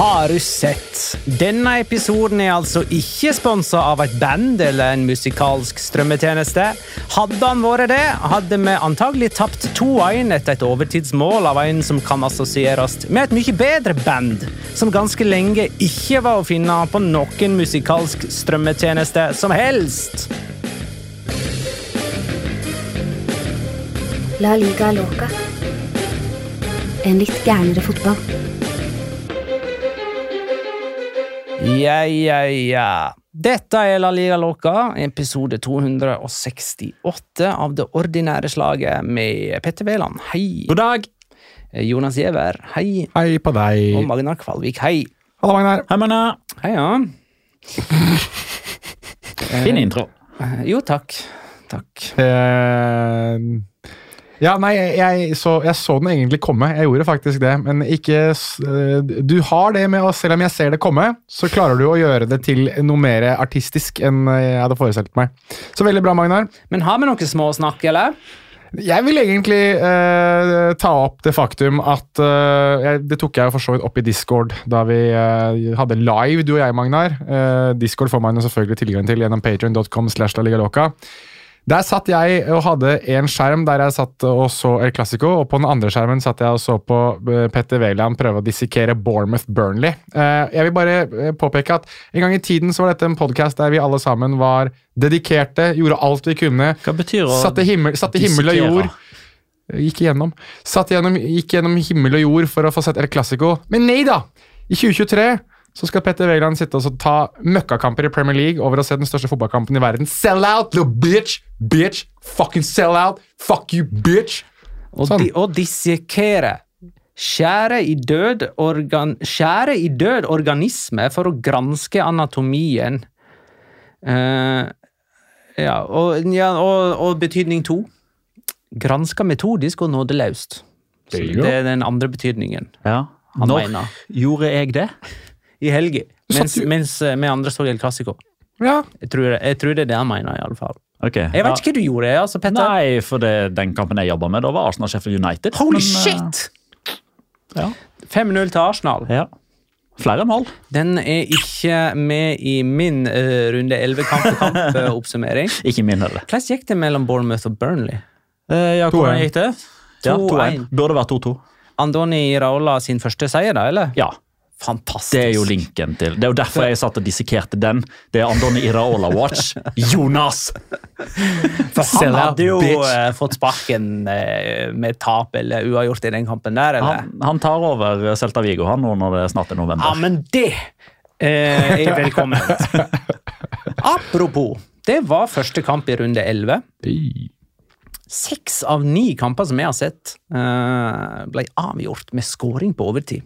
Har du sett? Denne episoden er altså ikke sponsa av et band eller en musikalsk strømmetjeneste. Hadde han vært det, hadde vi antagelig tapt 2-1 etter et overtidsmål av en som kan assosieres med et mye bedre band, som ganske lenge ikke var å finne på noen musikalsk strømmetjeneste som helst. La liga loca. En litt gærnere fotball. Ja, ja, ja. Dette er La Liga Loca, episode 268 av Det ordinære slaget med Petter Wæland. Hei. God dag! Jonas Giæver. Hei. Hei på deg. Og. Magnar Kvalvik. Hei. Hallo, Magnar. Hei, Magna Hei, ja. Fin intro. Jo, takk. Takk. Eh, ja, nei, jeg så, jeg så den egentlig komme. Jeg gjorde faktisk det. Men ikke eh, Du har det med å Selv om jeg ser det komme, så klarer du å gjøre det til noe mer artistisk enn jeg hadde forestilt meg. Så veldig bra, Magnar. Men har vi noe småsnakk, eller? Jeg vil egentlig eh, ta opp det faktum at eh, Det tok jeg for så vidt opp i Discord da vi eh, hadde live, du og jeg, Magnar. Eh, Discord får man jo selvfølgelig tilgang til gjennom patreon.com. Der satt jeg og hadde en skjerm der jeg satt og så El Clásico, og på den andre skjermen satt jeg og så på eh, Petter Wæland prøve å dissekere Bournemouth Burnley. Eh, Jeg vil bare eh, påpeke at en gang i tiden så var dette en podkast der vi alle sammen var dedikerte, gjorde alt vi kunne. Hva betyr å Satte himmel, satte himmel og jord Gikk igjennom. Satt gjennom, gikk gjennom himmel og jord for å få sett El Clásico. Men nei da! I 2023 så skal Petter Wæland sitte og ta møkkakamper i Premier League over å se den største fotballkampen i verden. Sell out, little bitch! Bitch! Fucking sell out! Fuck you, bitch! Og, Sånn. di og dissekere. Skjære i død, organ skjære i død organisme for å granske anatomien. Uh, ja, og, ja, og, og betydning to. Granske metodisk og nådeløst. Det, det er den andre betydningen. Ja. Han Når mener. gjorde jeg det? I helga. Mens, mens eh, vi andre så El Clásico. Ja, Jeg tror, jeg tror det er det han mener, i alle fall. Ok. Jeg vet ikke hva du gjorde, altså, Petter. Nei, for det, den kampen jeg jobba med, da var Arsenal Sheffield United. Holy Men, eh, shit! Ja. 5-0 til Arsenal. ja. Flere mål. Den er ikke med i min uh, runde 11 kamp-til-kamp-oppsummering. Ikke min heller. Hvordan gikk det mellom Bournemouth og Burnley? Uh, ja, 2-1. hvordan gikk det? Ja, 2-1. 2-1. Burde vært 2-2. Andoni Raola sin første seier, da, eller? Ja. Fantastisk. Det er jo linken til. Det er jo derfor jeg satt og dissekerte den. Det er Andoni Iraola Watch. Jonas! For han hadde jo bitch. eh, fått sparken eh, med tap eller uavgjort i den kampen der, eller? Han, han tar over Celta Vigo han nå når det snart er Ja, men det eh, er velkomment. Apropos, det var første kamp i runde 11. Seks av ni kamper som jeg har sett, eh, ble avgjort med scoring på overtid.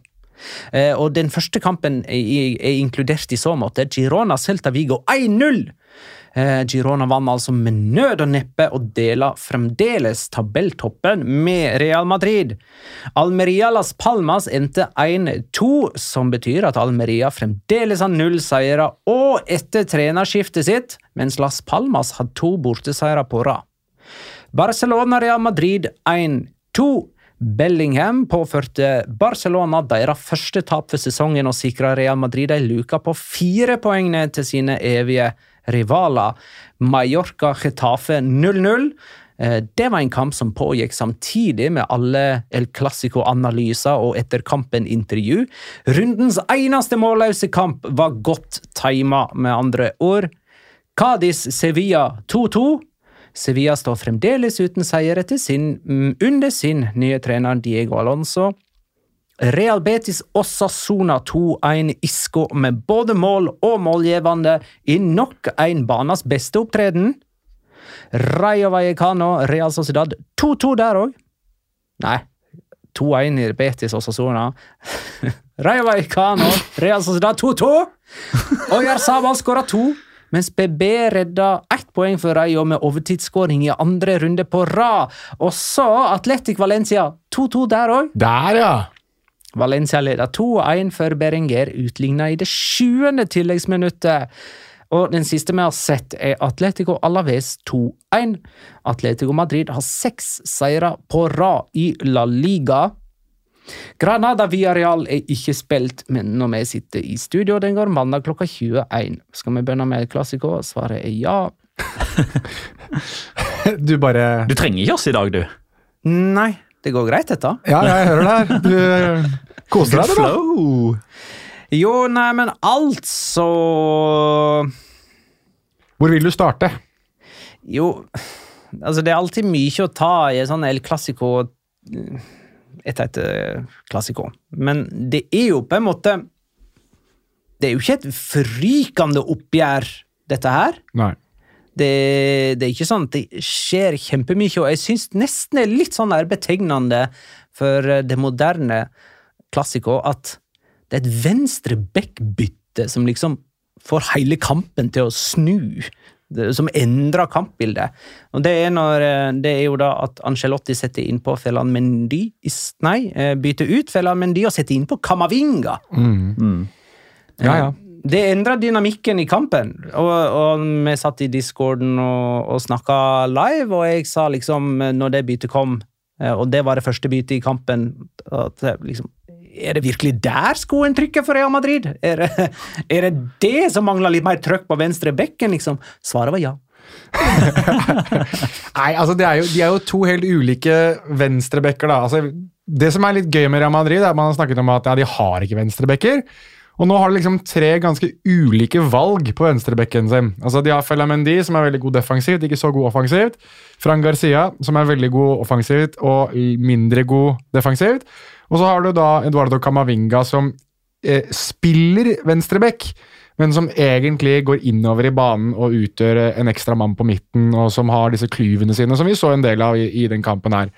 Eh, og den første kampen er, er inkludert i så måte. Girona Celta Vigo 1-0! Eh, Girona vant altså med nød og neppe og deler fremdeles tabelltoppen med Real Madrid. Almeria Las Palmas endte 1-2, som betyr at Almeria fremdeles har null seire og etter trenerskiftet sitt, mens Las Palmas har to borteseire på rad. Barcelona Real Madrid 1-2. Bellingham påførte Barcelona deres første tap for sesongen og sikra Real Madrid ei luke på fire poeng ned til sine evige rivaler. Mallorca Getafe 0-0. Eh, Det var en kamp som pågikk samtidig med alle El Clásico-analyser og etter kampen-intervju. Rundens eneste målløse kamp var godt tima, med andre ord. Cádiz Sevilla 2-2. Sevilla står fremdeles uten seier sin, mm, under sin nye trener Diego Alonso. Real Betis Osasuna 2-1 Isco med både mål og målgivende i nok en banas beste opptreden. Rayo Vallecano Real Sociedad 2-2 der òg. Nei, 2-1 i Betis Osasuna. Rayo Vallecano Real Sociedad 2-2. Oyar Sabal skåra to, mens BB redda ett poeng for Rayo med overtidsskåring i andre runde på rad. Og så Atletic Valencia 2-2 der òg. Der, ja! Valencia leda 2-1 før Berenger utligna i det sjuende tilleggsminuttet. Og den siste vi har sett, er Atletico Alaves 2-1. Atletico Madrid har seks seire på rad i La Liga. Granada Villarreal er ikke spilt, men når vi sitter i studio, den går mandag klokka 21. Skal vi begynne med klassiko? Svaret er ja. Du bare Du trenger ikke oss i dag, du. Nei, det går greit, dette. Ja, jeg hører det her. Du eh, koser deg, du, da. Jo, nei, men altså Hvor vil du starte? Jo, altså det er alltid mye å ta i en sånn El Clásico etter et klassiker. Men det er jo på en måte Det er jo ikke et forrykende oppgjør, dette her. Nei. Det, det er ikke sånn at det skjer kjempemye, og jeg syns nesten det er litt sånn betegnende for eh, det moderne klassiker at det er et venstre back-bytte som liksom får hele kampen til å snu. Som endrer kampbildet. Og det er, når, eh, det er jo da at Angelotti setter inn på Felan Mendy Nei, eh, bytter ut Felan Mendy og setter inn på Kamavinga. Ja, ja. Det endrer dynamikken i kampen. Og, og vi satt i discorden og, og snakka live, og jeg sa liksom, når det byttet kom, eh, og det var det første byttet i kampen, at eh, liksom Er det virkelig der skoen trykker for Real Madrid? Er det er det, det som mangler litt mer trøkk på venstre bekken, liksom? Svaret var ja. Nei, altså er jo, De er jo to helt ulike venstrebekker, da. Altså, det som er litt gøy med Real Madrid, er at man har snakket om at ja, de har ikke venstrebacker. Og nå har de liksom tre ganske ulike valg på venstrebekken sin. Altså De har Felamendi, som er veldig god defensivt, ikke så god offensivt. Fran Garcia, som er veldig god offensivt og mindre god defensivt. Og så har du da Eduardo Camavinga, som eh, spiller venstreback, men som egentlig går innover i banen og utgjør eh, en ekstra mann på midten, og som har disse klyvene sine, som vi så en del av i, i den kampen her.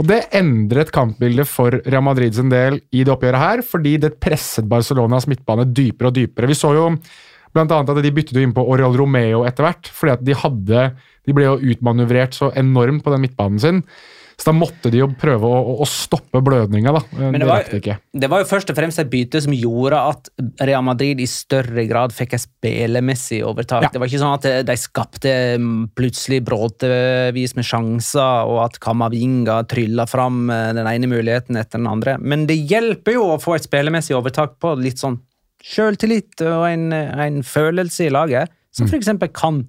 Og Det endret kampbildet for Real Madrid sin del i det oppgjøret her, fordi det presset Barcelonas midtbane dypere og dypere. Vi så jo annet at de byttet inn på Oriol Romeo etter hvert, fordi at de hadde De ble jo utmanøvrert så enormt på den midtbanen sin. Så da måtte de jo prøve å, å- å stoppe blødninga, da. Men det var, de det var jo først og fremst et bytte som gjorde at Real Madrid i større grad fikk et spillemessig overtak. Ja. Det var ikke sånn at de skapte mm, plutselig bråtevis med sjanser, og at Kamavinga trylla fram eh, den ene muligheten etter den andre. Men det hjelper jo å få et spillemessig overtak på litt sånn sjøltillit og en, en følelse i laget, som for eksempel kan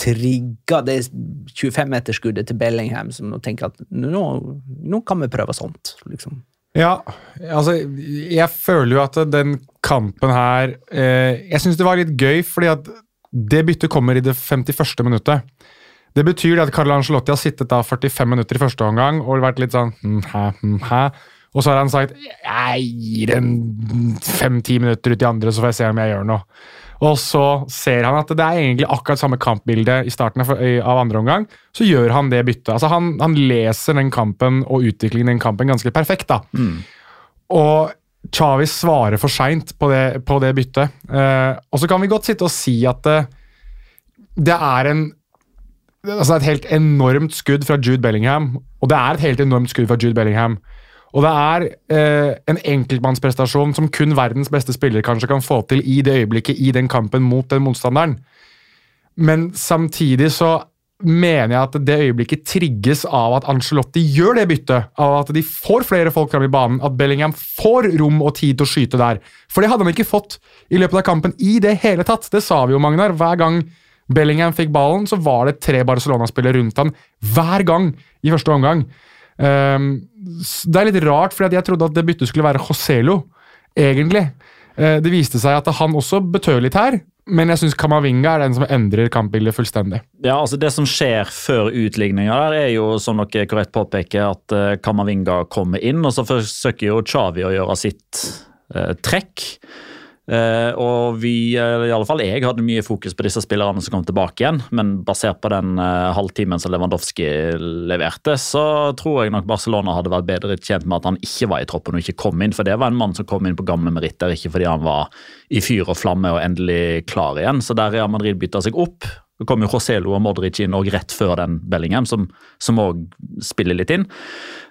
trigge det 25-meterskuddet til Bellingham, som tenker at nå, nå kan vi prøve sånt. liksom. Ja, altså Jeg føler jo at den kampen her eh, Jeg syns det var litt gøy, fordi at det byttet kommer i det 51. minuttet. Det betyr at Carl Angelotti har sittet da 45 minutter i første omgang og vært litt sånn hm, hæ, hm, hæ. Og så har han sagt jeg gir en fem-ti minutter ut i andre, så får jeg se om jeg gjør noe. Og så ser han at det er egentlig akkurat samme kampbilde i starten av andre omgang. Så gjør han det byttet. Altså han, han leser den kampen og utviklingen i den kampen ganske perfekt. da. Og Chavis svarer for seint på, det- på det byttet. Eh, og så kan vi godt sitte og si at det, det er en altså et helt enormt skudd fra Jude Bellingham. Og det er et helt enormt skudd fra Jude Bellingham. Og det er eh, en enkeltmannsprestasjon som kun verdens beste spiller kanskje kan få til i det øyeblikket i den kampen mot den motstanderen. Men samtidig så mener jeg at det øyeblikket trigges av at Ancelotti gjør det byttet. Av at de får flere folk fram i banen, at Bellingham får rom og tid til å skyte der. For det hadde han ikke fått i løpet av kampen i det hele tatt. Det sa vi jo, Magnar. Hver gang Bellingham fikk ballen, så var det tre Barcelona-spillere rundt han hver gang i første omgang. Ehm, det er litt rart, for jeg trodde at det byttet skulle være Joselo, egentlig. Eh, det viste seg at han også betød litt her, men jeg syns Kamavinga er den som endrer kampbildet fullstendig. Ja, altså Det som skjer før utligninga, er jo, som dere korrekt påpeker, at eh, Kamavinga kommer inn, og så forsøker jo Chavi å gjøre sitt eh, trekk. Eh, og vi, eh, i alle fall jeg, hadde mye fokus på disse spillerne som kom tilbake igjen. Men basert på den uh, halvtimen som Lewandowski leverte, så tror jeg nok Barcelona hadde vært bedre tjent med at han ikke var i troppen og ikke kom inn. For det var en mann som kom inn på gamle meritter, ikke fordi han var i fyr og flamme og endelig klar igjen. Så der Real Madrid bytta seg opp. Det kom jo Joselo og Modric inn og rett før den Bellingham, som òg spiller litt inn.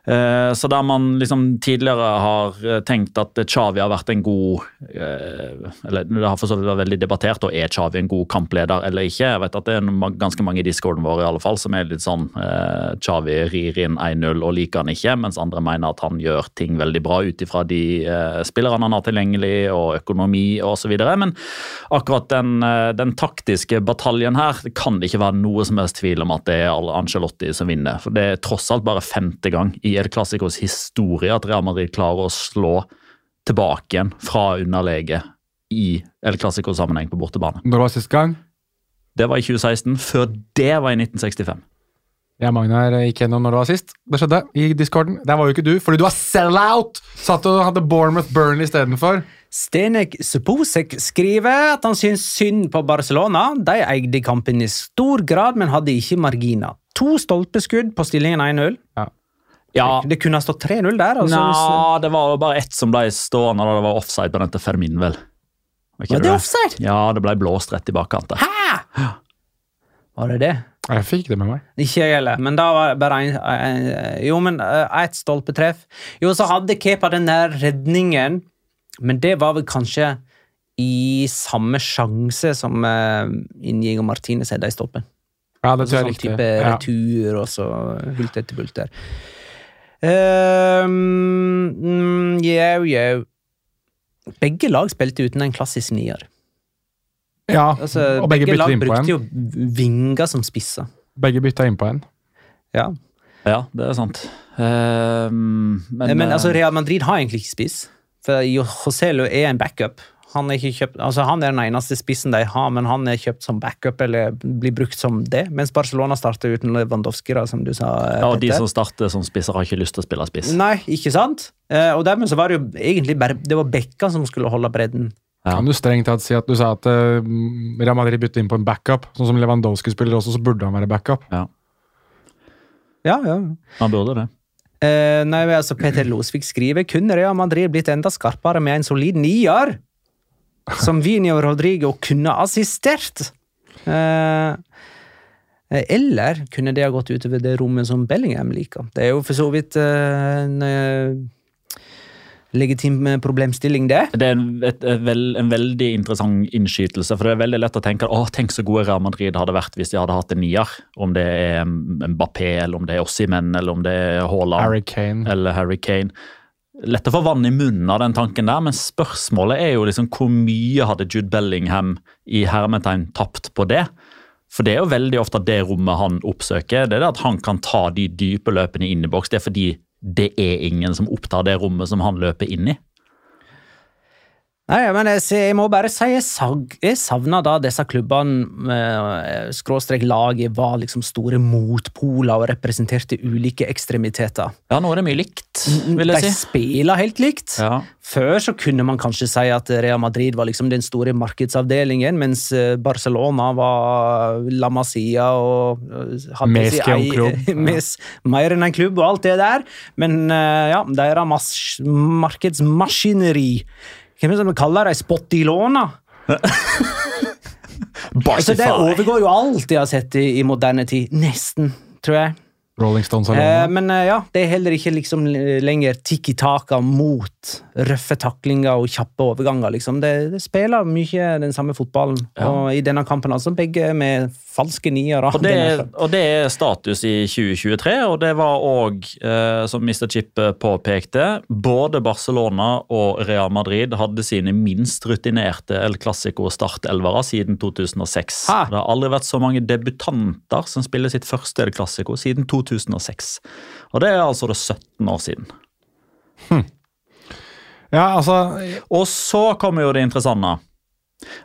Eh, Så der man liksom tidligere har eh, tenkt at Xavi har vært en god eh, Eller det har for så vidt vært veldig debattert, og er Xavi en god kampleder eller ikke? Jeg vet at det er ganske mange i discorden vår i alle fall, som er litt sånn Chavi rir inn 1-0 og liker han ikke, mens andre mener at han gjør ting veldig bra ut ifra de spillerne han har tilgjengelig, og økonomi osv. Men akkurat den, den taktiske bataljen her, det kan det ikke være noe som helst tvil om at det er Ancelotti som vinner. For det er tross alt bare femte gang i El Clásicos historie at Real Madrid klarer å slå tilbake igjen fra underlege i El Clásico-sammenheng på bortebane. Når var sist gang? Det var i 2016. Før det var i 1965. Ja, Magnar gikk gjennom når det var sist. Det skjedde i discorden. Der var jo ikke du, fordi du var sell-out! Satt og hadde Bournemouth Burn istedenfor. Stenek Suposek skriver at han syns synd på Barcelona. De eide kampen i stor grad, men hadde ikke marginer. To stolpeskudd på stillingen 1-0. Ja, Det kunne ha stått 3-0 der. Altså, Nja, det var bare ett som ble stående da det var offside på den til Fermin, vel. Var det, det offside? Ja, det ble blåst rett i bakkant. Hæ?! Var det det? Jeg fikk det med meg. Ikke jeg heller, men da var det bare en, en Jo, men eh, ett stolpetreff. Jo, så hadde Kepa den der redningen, men det var vel kanskje i samme sjanse som uh, Inigo Martinez hadde i stolpen. Ja, det Altså tror jeg er sånn riktig. type Ja. retur og så hulter etter bulter. Um, mm, jau, jau. Begge lag spilte uten en klassisk nier. Ja, Altså, og begge bytta lag brukte jo vinger som spisser. Begge bytta innpå en. Ja. Ja, det er sant. Ehm, men, Men, altså, eh, Real Madrid har egentlig ikke spiss. For Joselo er en backup. Han er, ikke kjøpt, altså han er den eneste spissen de har, men han er kjøpt som backup eller blir brukt som det. Mens Barcelona starter uten Lewandowski, da, som du sa. ja, og de som starter som spisser, har ikke lyst til å spille spiss. Nei, ikke sant? Eh, og dermed så var det jo egentlig bare Det var Bekka som skulle holde bredden. Ja. Kan du strengt tatt si at du sa at uh, Real Madrid bytter inn på en backup, sånn som Lewandowski spiller også, så burde han være backup. Ja, ja. ja. Han burde det. Uh, nei, altså Peter Losvik skriver kunne Real Madrid blitt enda skarpere med en solid nier, som Vini og Rodrigo kunne assistert. Eh, eller kunne det ha gått utover det rommet som Bellingham liker? Det er jo for så vidt eh, en eh, legitim eh, problemstilling, det. Det er en, et, et vel, en veldig interessant innskytelse. for Det er veldig lett å tenke å, tenk så gode Real Madrid hadde vært hvis de hadde hatt en nier. Om det er Mbappé, eller om det er Ossimen, eller om det er Haaland. Harry Kane. eller Harry Kane. Lett å få vann i munnen av den tanken der, men spørsmålet er jo liksom hvor mye hadde Jude Bellingham i hermetegn tapt på det? For det er jo veldig ofte det rommet han oppsøker. Det er det at han kan ta de dype løpene inn i boks. Det er fordi det er ingen som opptar det rommet som han løper inn i. Nei, men jeg, jeg må bare si jeg, sag, jeg savna da disse klubbene, eh, skråstrek laget, var liksom store motpoler og representerte ulike ekstremiteter. Ja, nå er det mye likt, vil De si. De spiller helt likt. Ja. Før så kunne man kanskje si at Real Madrid var liksom den store markedsavdelingen, mens eh, Barcelona var La Masia og eh, que un ei- club. Mes, mer enn en klubb og alt det der. Men ja, deres mas markedsmaskineri Hvem er det som kaller det Spottilona? Altså, det overgår jo alt jeg har sett i, i moderne tid. Nesten, tror jeg. Rolling Stones har Eh, men eh, ja, det er heller ikke liksom lenger tikki-taka mot røffe taklinger og kjappe overganger. liksom. Det, det spiller mye den samme fotballen. Ja. Og i denne kampen altså begge med falske niere. Og det, og det er status i 2023, og det var òg, eh, som Mr. Chip påpekte, både Barcelona og Real Madrid hadde sine minst rutinerte El Clásico-startelvere siden 2006. Ha. Det har aldri vært så mange debutanter som spiller sitt første El Clásico siden 2006. Og det er altså det 17 år siden. Ja, altså Og så kommer jo det interessante.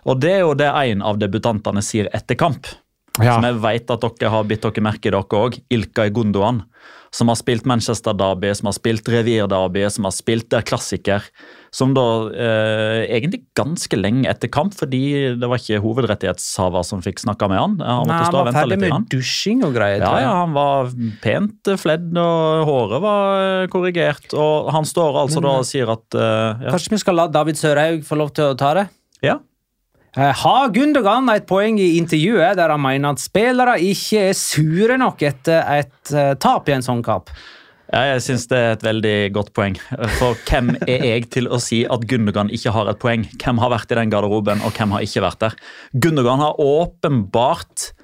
Og det er jo det en av debutantene sier etter kamp. Ja. Som jeg vet at dere har bitt dere merke i dere òg. Ilkay Gundogan. Som har spilt Manchester Derby, som har spilt Revir Derby, som har spilt Der Klassiker. Som da eh, egentlig ganske lenge etter kamp, fordi det var ikke hovedrettighetshaver som fikk snakka med han. Han Nei, han var ferdig med dusjing og greier. Ja, ja, han var pent fledd, og håret var eh, korrigert. Og han står altså da og sier at eh, ja. Kanskje vi skal la David Sørhaug få lov til å ta det? ja. Eh, Har Gundogan et poeng i intervjuet der han mener at spillere ikke er sure nok etter et eh, tap i en sånn kamp? Ja, jeg syns det er et veldig godt poeng. For hvem er jeg til å si at Gundogan ikke har et poeng? Hvem har vært i den garderoben, og hvem har ikke vært der? Gundogan har åpenbart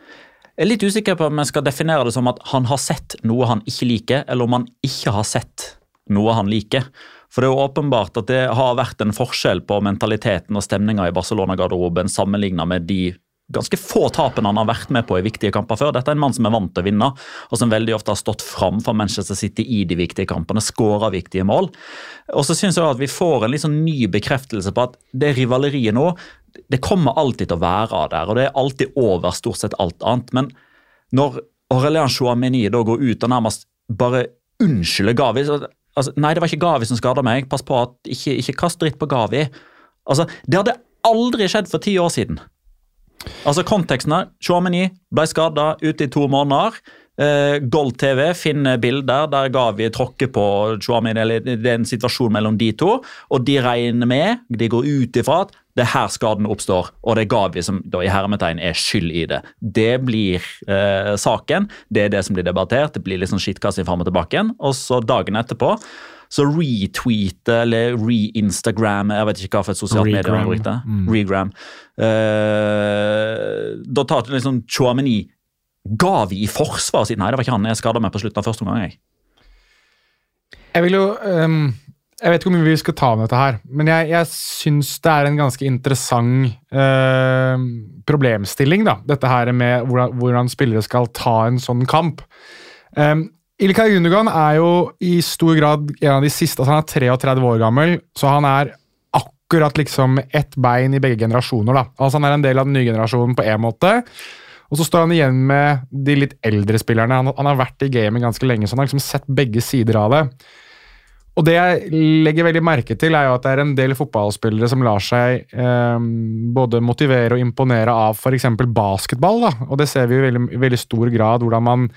Jeg er litt usikker på om jeg skal definere det som at han har sett noe han ikke liker, eller om han ikke har sett noe han liker. For det er jo åpenbart at det har vært en forskjell på mentaliteten og stemninga i Barcelona-garderoben sammenligna med de ganske få tapene han har vært med på i viktige kamper før. Dette er en mann som er vant til å vinne, og som veldig ofte har stått fram for Manchester City i de viktige kampene, skåra viktige mål. Og så synes jeg at vi får en litt sånn ny bekreftelse på at det rivaleriet nå, det kommer alltid til å være der, og det er alltid over stort sett alt annet. Men når Aurelien Chouameni da går ut og nærmest bare unnskylder Gavi altså, Nei, det var ikke Gavi som skada meg. Pass på at ikke, ikke kast dritt på Gavi. Altså, Det hadde aldri skjedd for ti år siden. Altså Konteksten her. Chouameni ble skada ute i to måneder. Uh, Gold TV finner bilder der Gavi tråkker på Chouameni. eller Det er en situasjon mellom de to, og de regner med, de går ut ifra at det er her skaden oppstår, og det er Gavi som da i hermetegn er skyld i det. Det blir eh, saken. Det er det som blir debattert. Det blir litt sånn skittkasting fram og tilbake. igjen, Og så dagen etterpå så retweete eller re-instagram Jeg vet ikke hva for et sosialt medie han Regram. brukte. Mm. Regram. Eh, da tar liksom Chouameni Gavi i forsvar og sier nei, det var ikke han jeg skada meg på slutten av første omgang. jeg. Jeg vil jo ehm, Jeg vet ikke hvor mye vi skal ta med dette her, men jeg, jeg syns det er en ganske interessant eh, problemstilling, da. Dette her med hvordan, hvordan spillere skal ta en sånn kamp. Um, Ilkay Gundogan er jo i stor grad en av de siste altså Han er 33 år gammel, så han er akkurat liksom ett bein i begge generasjoner. da. Altså Han er en del av den nye generasjonen på én måte. Og så står han igjen med de litt eldre spillerne. Han, han har vært i gamet ganske lenge, så han har liksom sett begge sider av det. Og det jeg legger veldig merke til, er jo at det er en del fotballspillere som lar seg eh, både motivere og imponere av f.eks. basketball. Da. Og det ser vi i veldig, veldig stor grad hvordan man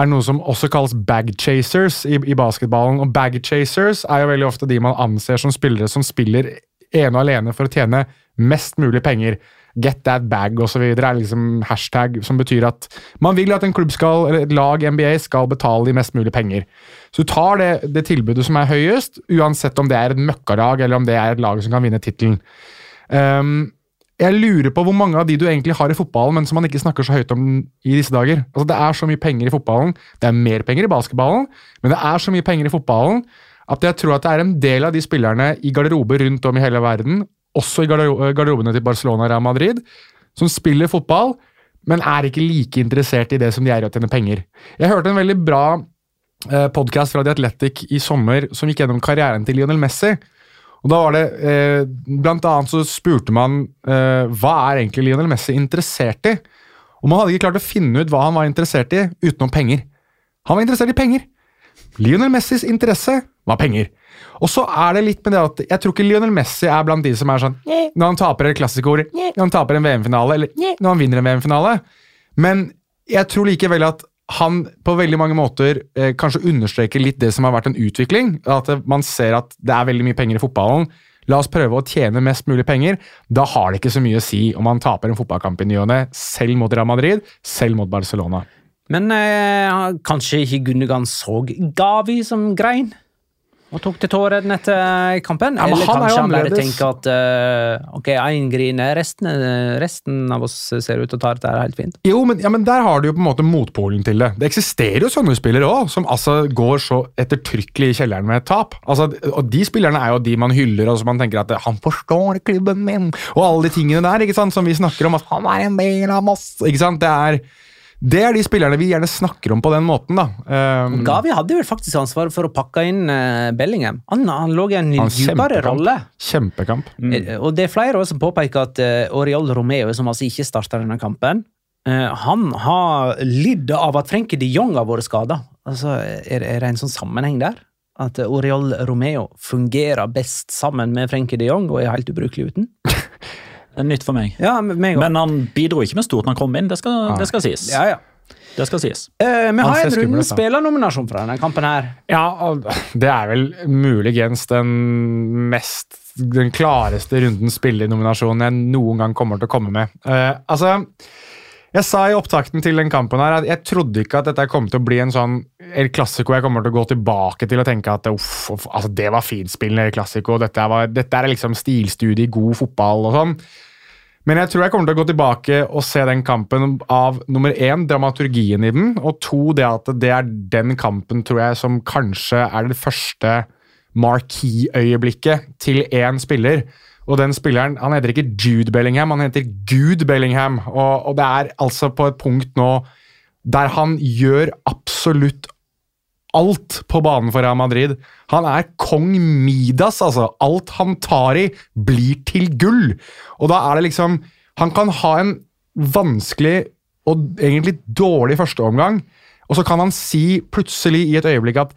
er noe som også kalles bag chasers i, i basketballen. Og bag chasers er jo veldig ofte de man anser som spillere som spiller ene og alene for å tjene mest mulig penger. Get that bag osv. er liksom hashtag som betyr at man vil at en klubb skal, eller et lag NBA skal betale de mest mulig penger. Så du tar det, det tilbudet som er høyest, uansett om det er et møkkalag eller om det er et lag som kan vinne tittelen. Um, jeg lurer på hvor mange av de du egentlig har i fotballen, men som man ikke snakker så høyt om i disse dager. Altså, det er så mye penger i fotballen. Det er mer penger i basketballen, men det er så mye penger i fotballen at jeg tror at det er en del av de spillerne i garderober rundt om i hele verden, også i garderobene til Barcelona og Real Madrid, som spiller fotball, men er ikke like interessert i det som de er i å tjene penger. Jeg hørte en veldig bra eh, podkast fra The Athletic i sommer som gikk gjennom karrieren til Lionel Messi. Og da var det, eh, Blant annet så spurte man eh, hva er egentlig Lionel Messi interessert i. Og man hadde ikke klart å finne ut hva han var interessert i utenom penger. Han var interessert i penger. Lionel Messis interesse var penger. Og så er det litt med det at jeg tror ikke Lionel Messi er blant de som er sånn når han taper et klassikord, når han taper en VM-finale, eller når han vinner en VM-finale. Men jeg tror likevel at han på veldig mange måter eh, kanskje understreker litt det som har vært en utvikling. At man ser at det er veldig mye penger i fotballen. La oss prøve å tjene mest mulig penger. Da har det ikke så mye å si om man taper en fotballkamp i ny og ne, selv mot Real Madrid, selv mot Barcelona. Men eh, kanskje ikke Gundogan så Gavi som grein? Og tok til tårene etter kampen? Ja, Eller han kanskje han bare tenker at uh, ok, én griner, resten, resten av oss ser ut til å ta dette helt fint. Jo, men, ja, men der har du jo på en måte motpolen til det. Det eksisterer jo sånne spillere òg, som altså går så ettertrykkelig i kjelleren med et tap. Altså, og De spillerne er jo de man hyller, og som man tenker at 'han forstår klubben min', og alle de tingene der ikke sant, som vi snakker om. At 'han er en del av oss'. ikke sant, Det er, det er de spillerne vi gjerne snakker om på den måten. da. Um, Gavi hadde vel faktisk ansvaret for å pakke inn uh, Bellingham. Han, han lå i en dypere rolle. Kjempekamp. Eh, Og det er flere også som påpeker at uh, Oriol Romeo, som altså ikke starta denne kampen, uh, han har lidd av at Frenkie de Jong har vært skada. Altså, er, er det en sånn sammenheng der? At Oriol Romeo fungerer best sammen med Frenkie de Jong og er helt ubrukelig uten? Nytt for meg. Ja, meg. Men han bidro ikke med stort når han kom inn, det skal, det skal sies. ja, ja. Det skal sies. Eh, vi har en runden spillernominasjon fra denne kampen her. Ja, det er vel muligens den mest Den klareste runden spillernominasjonen jeg noen gang kommer til å komme med. Eh, altså, jeg sa i opptakten til den kampen her at jeg trodde ikke at dette kom til å bli en sånn El Clasico jeg kommer til å gå tilbake til og tenke at uff, uff, altså det var finspillende El Clasico. Dette, var, dette er liksom stilstudie i god fotball og sånn. Men jeg tror jeg kommer til å gå tilbake og se den kampen av nummer én, dramaturgien i den, og to, det at det er den kampen tror jeg som kanskje er det første marquee-øyeblikket til én spiller. Og den spilleren han heter ikke Jude Bellingham, han heter Gud Bellingham. Og, og det er altså på et punkt nå der han gjør absolutt alt på banen for Real Madrid. Han er kong Midas, altså. Alt han tar i, blir til gull. Og da er det liksom Han kan ha en vanskelig og egentlig dårlig førsteomgang, og så kan han si plutselig i et øyeblikk at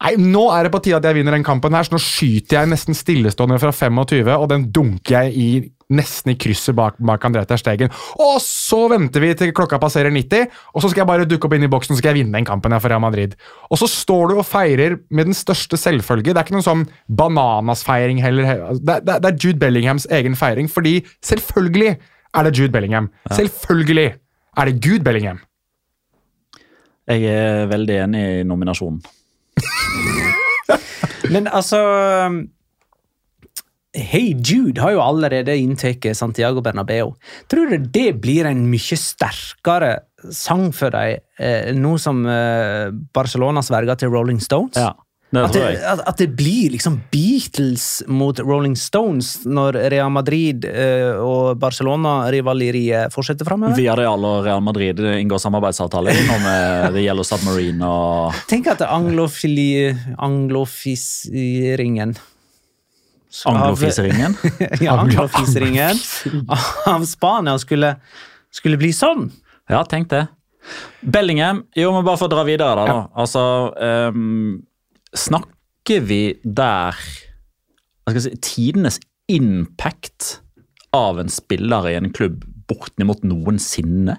Nei, nå er det på tide at jeg vinner den kampen her, så nå skyter jeg nesten stillestående fra 25, og den dunker jeg i nesten i krysset bak, bak André Ter Stegen. Og så venter vi til klokka passerer 90, og så skal jeg bare dukke opp inn i boksen så skal jeg vinne den kampen her for Real Madrid. Og så står du og feirer med den største selvfølge. Det er ikke noen sånn bananasfeiring heller. Det, det, det er Jude Bellinghams egen feiring, fordi selvfølgelig er det Jude Bellingham. Selvfølgelig er det Gud Bellingham. Jeg er veldig enig i nominasjonen. Men altså Hey Jude har jo allerede inntatt Santiago Bernabeu. Tror du det blir en mye sterkere sang for dem eh, nå som eh, Barcelona sverger til Rolling Stones? Ja, det At det, at, at det blir liksom Beatles mot Rolling Stones når Real Madrid eh, og Barcelona-rivaleriet fortsetter framover? Villarreal og Real Madrid inngår samarbeidsavtale nå med The Yellow Submarine og Tenk at anglofili, anglofiseringen Anglofiseringen. ja, anglofiseringen av Spania skulle, skulle bli sånn. Ja, tenk det. Bellingham, jo, men bare for å dra videre, da. da. Altså, um, snakker vi der hva skal jeg si, Tidenes impact av en spiller i en klubb bortimot noensinne?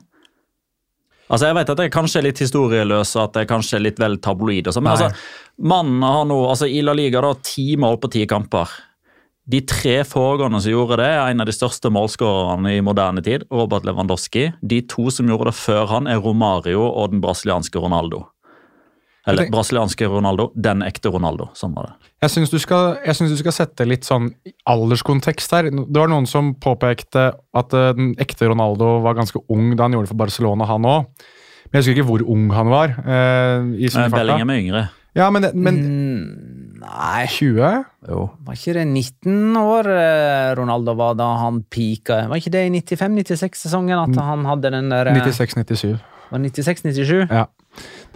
Altså, Jeg vet at jeg kanskje er litt historieløs og at jeg kanskje er litt vel tabloid. Og sånn, men Nei. altså, mannen har nå altså, i La Liga da, ti mål på ti kamper. De tre foregående som gjorde det, er en av de største målskårerne i moderne tid. Robert Lewandowski. De to som gjorde det før han, er Romario og den brasilianske Ronaldo. Eller tenker, brasilianske Ronaldo, den ekte Ronaldo. Sånn var det. Jeg syns du, synes du skal sette litt sånn alderskontekst her. Det var noen som påpekte at eh, den ekte Ronaldo var ganske ung da han gjorde det for Barcelona, han òg. Men jeg husker ikke hvor ung han var. eh, i sin Men farta. Bellingham er yngre. Ja, men, men Mm, nei, 20? Jo. var ikke det 19 år eh, Ronaldo var da han peaka? Var ikke det i 95-96-sesongen at han hadde den der eh, 96-97. Var 96-97? Ja,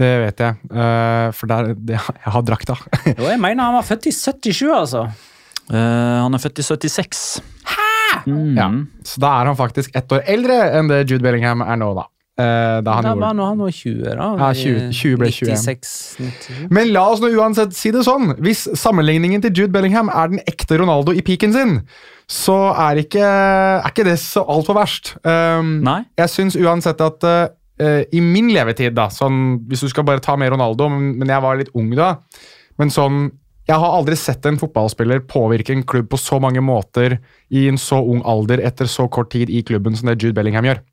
det vet jeg. Eh, for der, det, jeg har drakta. Jo, jeg mener han var født i 77, altså. Uh, han er født i 76. Mm. Ja. Så da er han faktisk ett år eldre enn det Jude Bellingham er nå, da. Eh, da han Da var nå han var 20, da. Ja, 20 20 ble 21. 96, 97. Men la oss nå uansett si det sånn. Hvis sammenligningen til Jude Bellingham er den ekte Ronaldo i piken sin, så er ikke, er ikke det så altfor verst. Um, Nei. Jeg syns uansett at uh, i min levetid, da, sånn, hvis du skal bare ta med Ronaldo, men, men jeg var litt ung da, men sånn jeg har aldri sett en fotballspiller påvirke en klubb på så mange måter i en så ung alder etter så kort tid i klubben som det Jude Bellingham gjør.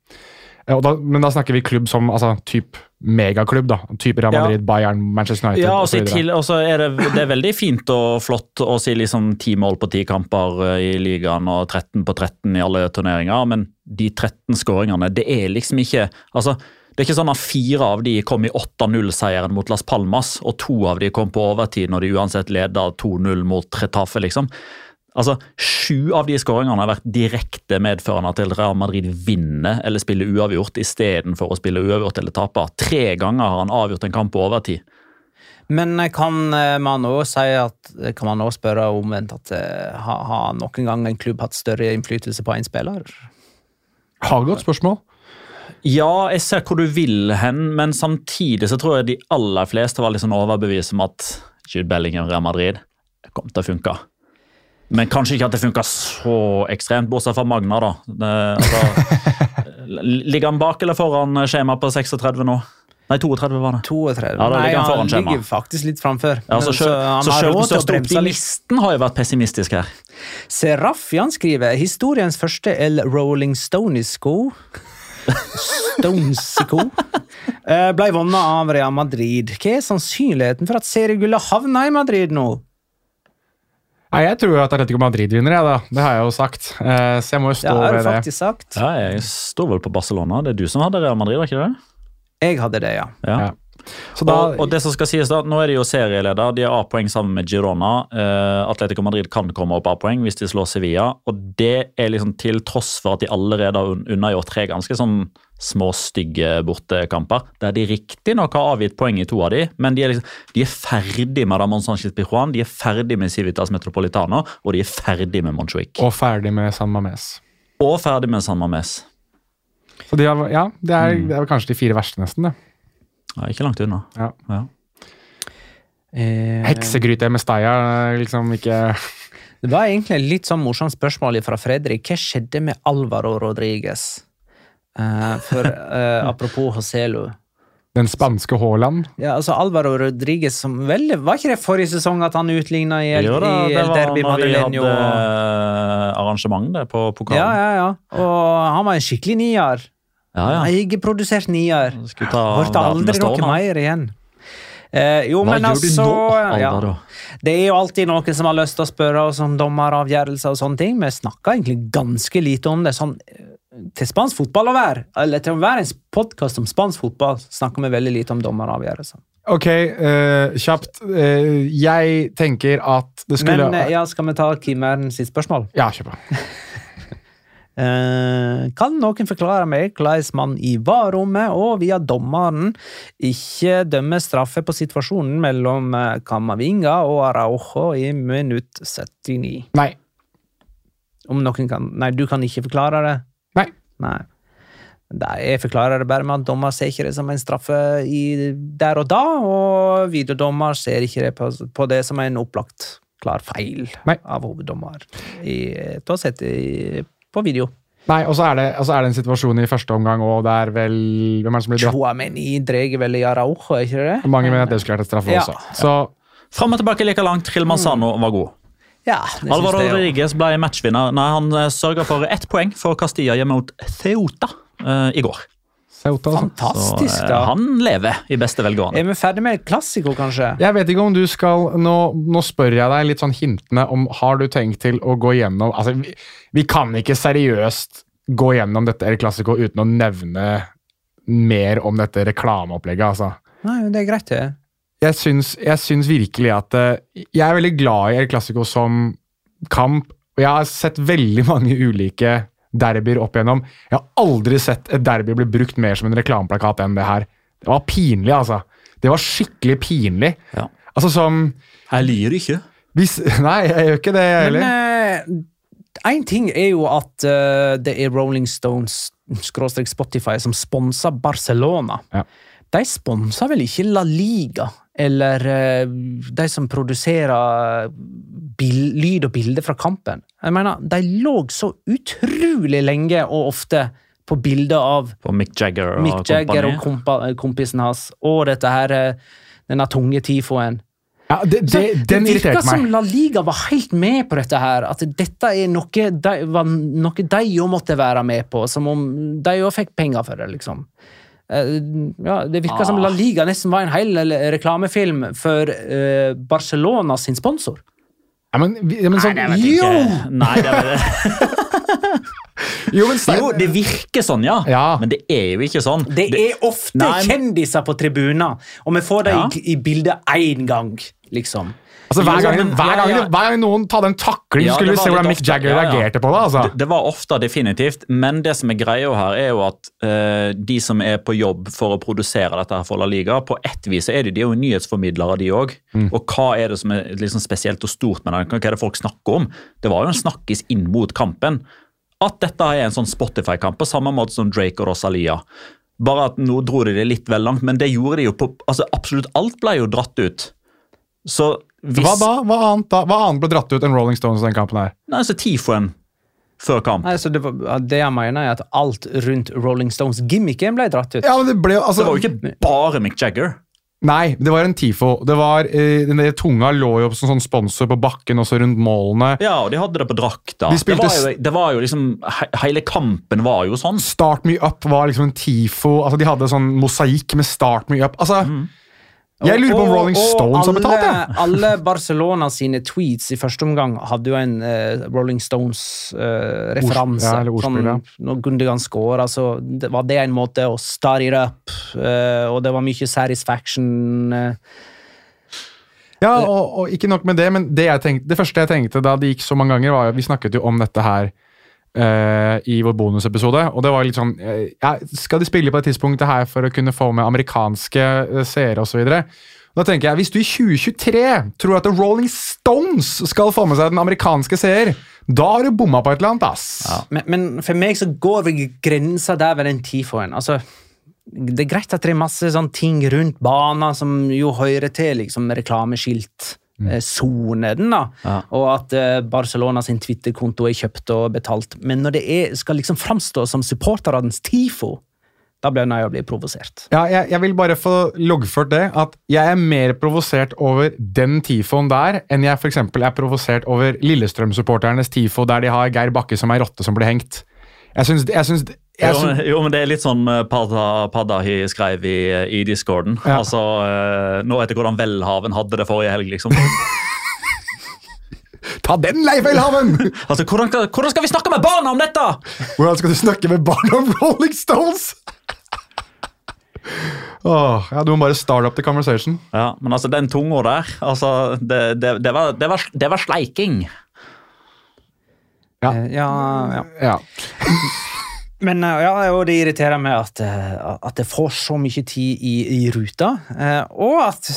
Og da, men da snakker vi klubb som altså, typ megaklubb. da, typ Real Ja. Bayern, Manchester United Ja, og altså, så til, og er det, det er veldig fint og flott å si liksom ti mål på ti kamper eh, i ligaen og 13 på 13 i alle turneringer, men de 13 skåringene, det er liksom ikke altså, Det er ikke sånn at fire av de kom i 8-0-seieren mot Las Palmas, og to av de kom på overtid når de uansett leda 2-0 mot Retafe, liksom. Altså, Sju av de skåringene har vært direkte medførende til Real Madrid vinner eller spiller uavgjort istedenfor å spille uavgjort eller tape. Tre ganger har han avgjort en kamp på overtid. Men eh, kan eh, man også si at Kan man òg spørre omvendt at eh, har, har noen gang en klubb hatt større innflytelse på en spiller? Har godt spørsmål. Ja, jeg ser hvor du vil hen, men samtidig så tror jeg de aller fleste var litt sånn overbevist om at Jude Bellingham Real Madrid kom til å funke. Men kanskje ikke at det funka så ekstremt, bortsett fra Magna, da. Det, altså, ligger han bak eller foran skjema på 36 nå? Nei, 32 var det. 32? Ja, da Nei, ligger han foran skjema. ligger faktisk litt framfor. Ja, så Men selv, så har selv den største optimisten har jo vært pessimistisk her. Serafian skriver historiens første El Rolling Stonisko Stonesico eh, ble vunnet av Real Madrid. Hva er sannsynligheten for at seriegullet havner i Madrid nå? Nei, Jeg tror jo at Atletico Madrid vinner, jeg da. Det har jeg jo sagt. Eh, så jeg må jo Det stå har du ved det. faktisk sagt. Ja, jeg står vel på Barcelona. Det er du som hadde Real Madrid, var ikke det? Jeg hadde det, ja. Ja. Ja. Så da, og, og det som skal sies da, Nå er de jo serieleder, de har A-poeng sammen med Girona. Eh, Atletico Madrid kan komme opp A-poeng hvis de slår Sevilla. Og det er liksom til tross for at de allerede har un- unnagjort tre ganske sånn små, stygge bortekamper. Der de riktignok har avgitt poeng i to av de, men de er, liksom, de er ferdig med Ramón Sánchez Pijuan, de er ferdig med Civitas Metropolitano, og de er ferdig med Montjuic. og ferdig med San Mames. Og ferdig med San Mames. Så de har, ja, det er, Mm. det er kanskje de fire verste, nesten. det. Ja, ikke langt unna. Ja. Ja. Eh, Heksegryte med steia liksom ikke Det var egentlig et litt sånn morsomt spørsmål fra Fredrik. Hva skjedde med Alvaro Rodriguez? Eh, for uh, apropos Joselu. Den spanske Haaland. Ja, altså Alvaro Rodriguez som vel, Var ikke det forrige sesong at han utligna i, El- Jo da, i det var Derby når vi hadde eh, arrangement det på pokalen. Ja, ja, ja. Og han var en skikkelig nier. ja, ja. Egenprodusert nier. Hørte aldri noe år, mer igjen. Eh, jo, Hva men altså nå, ja, Det er jo alltid noen som har lyst til å spørre oss om dommeravgjørelser og sånne ting. Vi snakker egentlig ganske lite om det. sånn til spansk fotball å være, eller til å være en podkast om spansk fotball, snakker vi veldig lite om dommeravgjørelser. Ok, uh, kjapt. Uh, jeg tenker at det skulle Men uh, ja, skal vi ta Kimern sitt spørsmål? Ja, kjør på. Kan noen forklare meg hvordan man i VAR-rommet og via dommeren ikke dømmer straffe på situasjonen mellom Kamavinga Camavinga og Araujo i minutt 79? Nei. Om noen kan Nei, du kan ikke forklare det? Nei. Jeg forklarer det bare med at dommer ser ikke det som en straffe i, der og da, og videodommer ser ikke det på, på det som en opplagt klar feil Nei. av hoveddommer i, til å sette i, på video. Nei, Og så er, det- er det en situasjon i første omgang òg der vel Hvem er det som blir dratt? Chouameni dreier vel i Araujo, er ikke det? Mange mener at det skulle vært et straffe Ja. også. Så Fram og tilbake like langt. Trill Manzano var god. Ja, det synes Alvaro. Rodriguez ble matchvinner. Nei, Han sørga for ett poeng for Castilla hjemme mot Ceuta uh, i går. Ceuta, altså. Fantastisk, Så, eh, da. han lever i beste velgående. Er vi ferdig med klassiko, kanskje? Jeg vet ikke om du skal Nå, nå spør jeg deg litt sånn hintende om Har du tenkt til å gå gjennom Altså, vi, vi kan ikke seriøst gå gjennom dette El Clasico uten å nevne mer om dette reklameopplegget, altså. Nei, det er greit, det. Jeg syns, jeg syns virkelig at eh, Jeg er veldig glad i El Clásico som kamp. Og jeg har sett veldig mange ulike derbyer opp igjennom. Jeg har aldri sett et derby bli brukt mer som en reklameplakat enn det her. Det var pinlig, altså. Det var skikkelig pinlig. Ja. Altså som Jeg liker ikke. hvis, Nei, jeg gjør ikke det, jeg heller. én ting er jo at uh, det er Rolling Stones skråstrek Spotify som sponser Barcelona. Ja. De sponser vel ikke La Liga, eller eh, de som produserer lyd og bilde fra kampen. Jeg mener, De lå så utrolig lenge og ofte på bilder av På Mick Jagger og Mick Jagger og kompisen hans, og dette her, eh, denne tunge tifoen. Ja, det, det, den det virka som. La Liga var helt med på dette her. At dette er noe de, var noe de jo måtte være med på. Som om de jo fikk penger for det, liksom. Eh, Ja, det virka som La Liga nesten var en hel reklamefilm for uh, Barcelona sin sponsor. Ja, men, ja, men sånn, Nei, det jo! Nei, det, vet det. Jo, men, jo, det virker sånn, ja. Ja. Men det er jo ikke sånn. Det er ofte Nei, men- kjendiser på tribuner, og vi får dem Ja. i, i bildet én gang, liksom. Altså, hver, gang, hver, gang, hver gang noen tar den takling, Ja, skulle vi se hvordan Mick. Jagger Ja, ja. reagerte på det. altså. Det, det var ofte definitivt, men det som er greia her, er jo at uh, de som er på jobb for å produsere dette her for La Liga, på ett vis er de, de er jo nyhetsformidlere, de òg. Og hva er det som er liksom spesielt og stort med det? Hva er det folk snakker om? Det var jo en snakkis inn mot kampen. At dette er en sånn Spotify-kamp, på samme måte som Drake og Rosalia. Bare at nå dro de det litt vel langt, men det gjorde de jo på altså Absolutt alt ble jo dratt ut. Så Hva da? Hva annet, da? Hva annet ble dratt ut enn Rolling Stones den kampen her? Nei, altså Tifoen før kamp. Nei, så det, var, det jeg mener, er at alt rundt Rolling Stones-gimmicken ble dratt ut. Ja, men det ble jo altså, Det var jo ikke bare Mick Jagger. Nei, det var en TIFO. Det var, eh, den der tunga lå jo som sånn sponsor på bakken også rundt målene. Ja, og de hadde det på drakta. De spilte det, var jo, det var jo liksom he- Hele kampen var jo sånn. Start Me Up var liksom en TIFO. Altså, de hadde sånn mosaikk med Start Me Up. Altså, Jeg lurer på om Rolling Stones har betalt, jeg. alle Barcelona sine tweets i første omgang hadde jo en uh, Rolling Stones-referanse. ja, eller ordspill, ja. sånn, når Gundogan scorer, så det var det en måte å start it up, uh, og det var mye satisfaction. eh. Ja, og, og ikke nok med det, men det, tenkte, det første jeg tenkte da det gikk så mange ganger, var Vi snakket jo om dette her eh, i vår bonusepisode, og det var litt sånn uh, ja, Skal de spille på det tidspunktet her for å kunne få med amerikanske uh, seere osv.? Da tenker jeg, Hvis du i 2023 tror at The Rolling Stones skal få med seg den amerikanske seer, da har du bomma på et eller annet, ass. Men, men for meg så går vi grensa der ved den tifoen. Altså, det er greit at det er masse sånn ting rundt banen som jo hører til liksom reklameskilt. Eh, den, da. Ja. Og at eh, Barcelona sin Twitter-konto er kjøpt og betalt. Men når det er, skal liksom framstå som supporternes TIFO, da blir jeg å bli provosert. Ja, jeg, jeg vil bare få loggført det, at jeg er mer provosert over den tifoen der, enn jeg eksempel er provosert over Lillestrøm-supporternes tifo, der de har Geir Bakke som ei rotte som blir hengt. Jeg syns, jeg syns, Jo, jo, men det er litt sånn eh, Padda, he skrev i, i discorden. Ja. Altså, eh, Nå vet jeg hvordan Welhaven hadde det forrige helg, liksom. Ta den, Leif Elhaven! altså, hvordan, hvordan skal vi snakke med barna om dette?! Hvordan skal du snakke med barna om Rolling Stones? Åh, ja, Du må bare start up the conversation. Ja, Men altså, den tunga der, altså, det, det, det, var, det, var, det var sleiking. Ja. Eh, ja, ja. Men eh, ja, og det irriterer meg at, eh, at det får så mye tid i, i ruta, eh, og at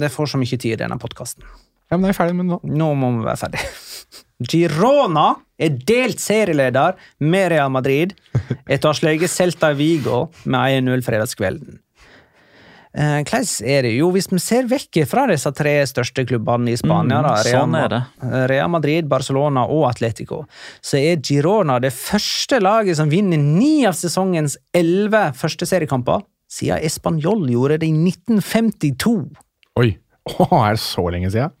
det får så mye tid i denne podkasten. ja, men da er vi ferdig med nå. Nå må vi være ferdig. Girona er delt serieleder med Real Madrid etter å ha slått Celta Vigo med 1-0 fredagskvelden. Eh, Hvordan er det? Jo, hvis vi ser vekk fra disse tre største klubbene i Spania, Mm, da, Real, sånn det. Real Madrid, Barcelona og Atletico, så er Girona det første laget som vinner ni av sesongens elleve første seriekamper, siden Español gjorde det i 1952. Oi, Å, er det så lenge siden?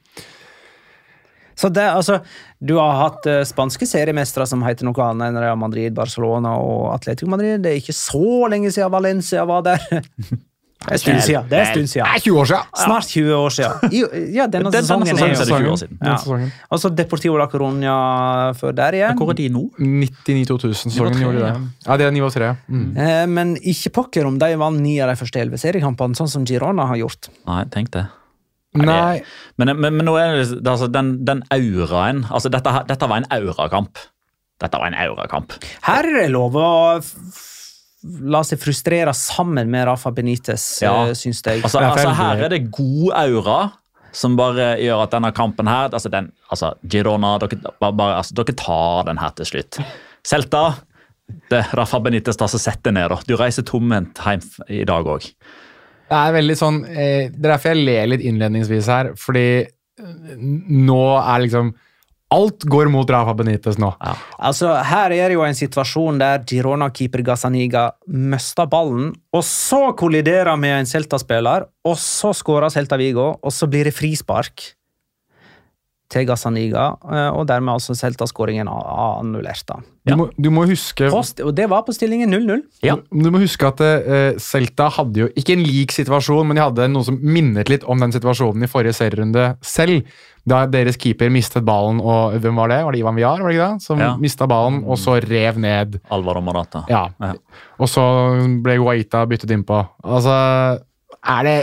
Så det, altså, Du har hatt uh, spanske seriemestere som heter noe annet enn Real Madrid, Barcelona og Atletico Madrid. Det er ikke så lenge siden Valencia var der. Det er stund siden. Det er stund siden. Det er 20 år siden! Snart 20 år siden. I, ja, denne Denne sesongen sesongen er det jo 20 år siden. Ja. Og så Deportivo la Coruña før der igjen. Hvor er de nå? 99-2000-sesongen gjorde de det. Ja, det er nivå 3. Mm. Eh, Men ikke pokker om de vant ni av de første elleve seriekampene, sånn som Girona har gjort. Nei, tenk det. Nei, Men, men, men nå er det, det altså, den, den auraen altså dette, dette var en aurakamp. Dette var en aurakamp. Her er det lov å la seg frustrere sammen med Rafa Benitez, Ja. ja. syns jeg. Altså, altså Her er det god aura som bare gjør at denne kampen her altså, den, altså Girona, dere, bare, altså, dere tar den her til slutt. Celta, det er Rafa Benitez tar seg setter ned. da. Du reiser tomhendt hjem i dag òg. Det er veldig sånn eh, Det er derfor jeg ler litt innledningsvis her, fordi eh, nå er liksom Alt går mot Rafa Benitez nå. Altså, Her er det jo en situasjon der Girona-keeper Gazzaniga mister ballen, og så kolliderer med en Celta-spiller, og så skårer Celta Vigo, og så blir det frispark til Gazzaniga, eh, og dermed altså Celta-skåringen annullert. da. Du, må, du må huske Post, og det var på stillingen 0-0. Du, du må huske at uh, Celta hadde jo ikke en lik situasjon, men de hadde noe som minnet litt om den situasjonen i forrige serierunde selv. Da deres keeper mistet ballen, og hvem var det? Var det Ivan Villar? var det ikke det? Som Ja. mistet ballen, og så rev ned. Alvaro Marata. Ja. Ja. Og så ble Guaita byttet innpå. Altså, er det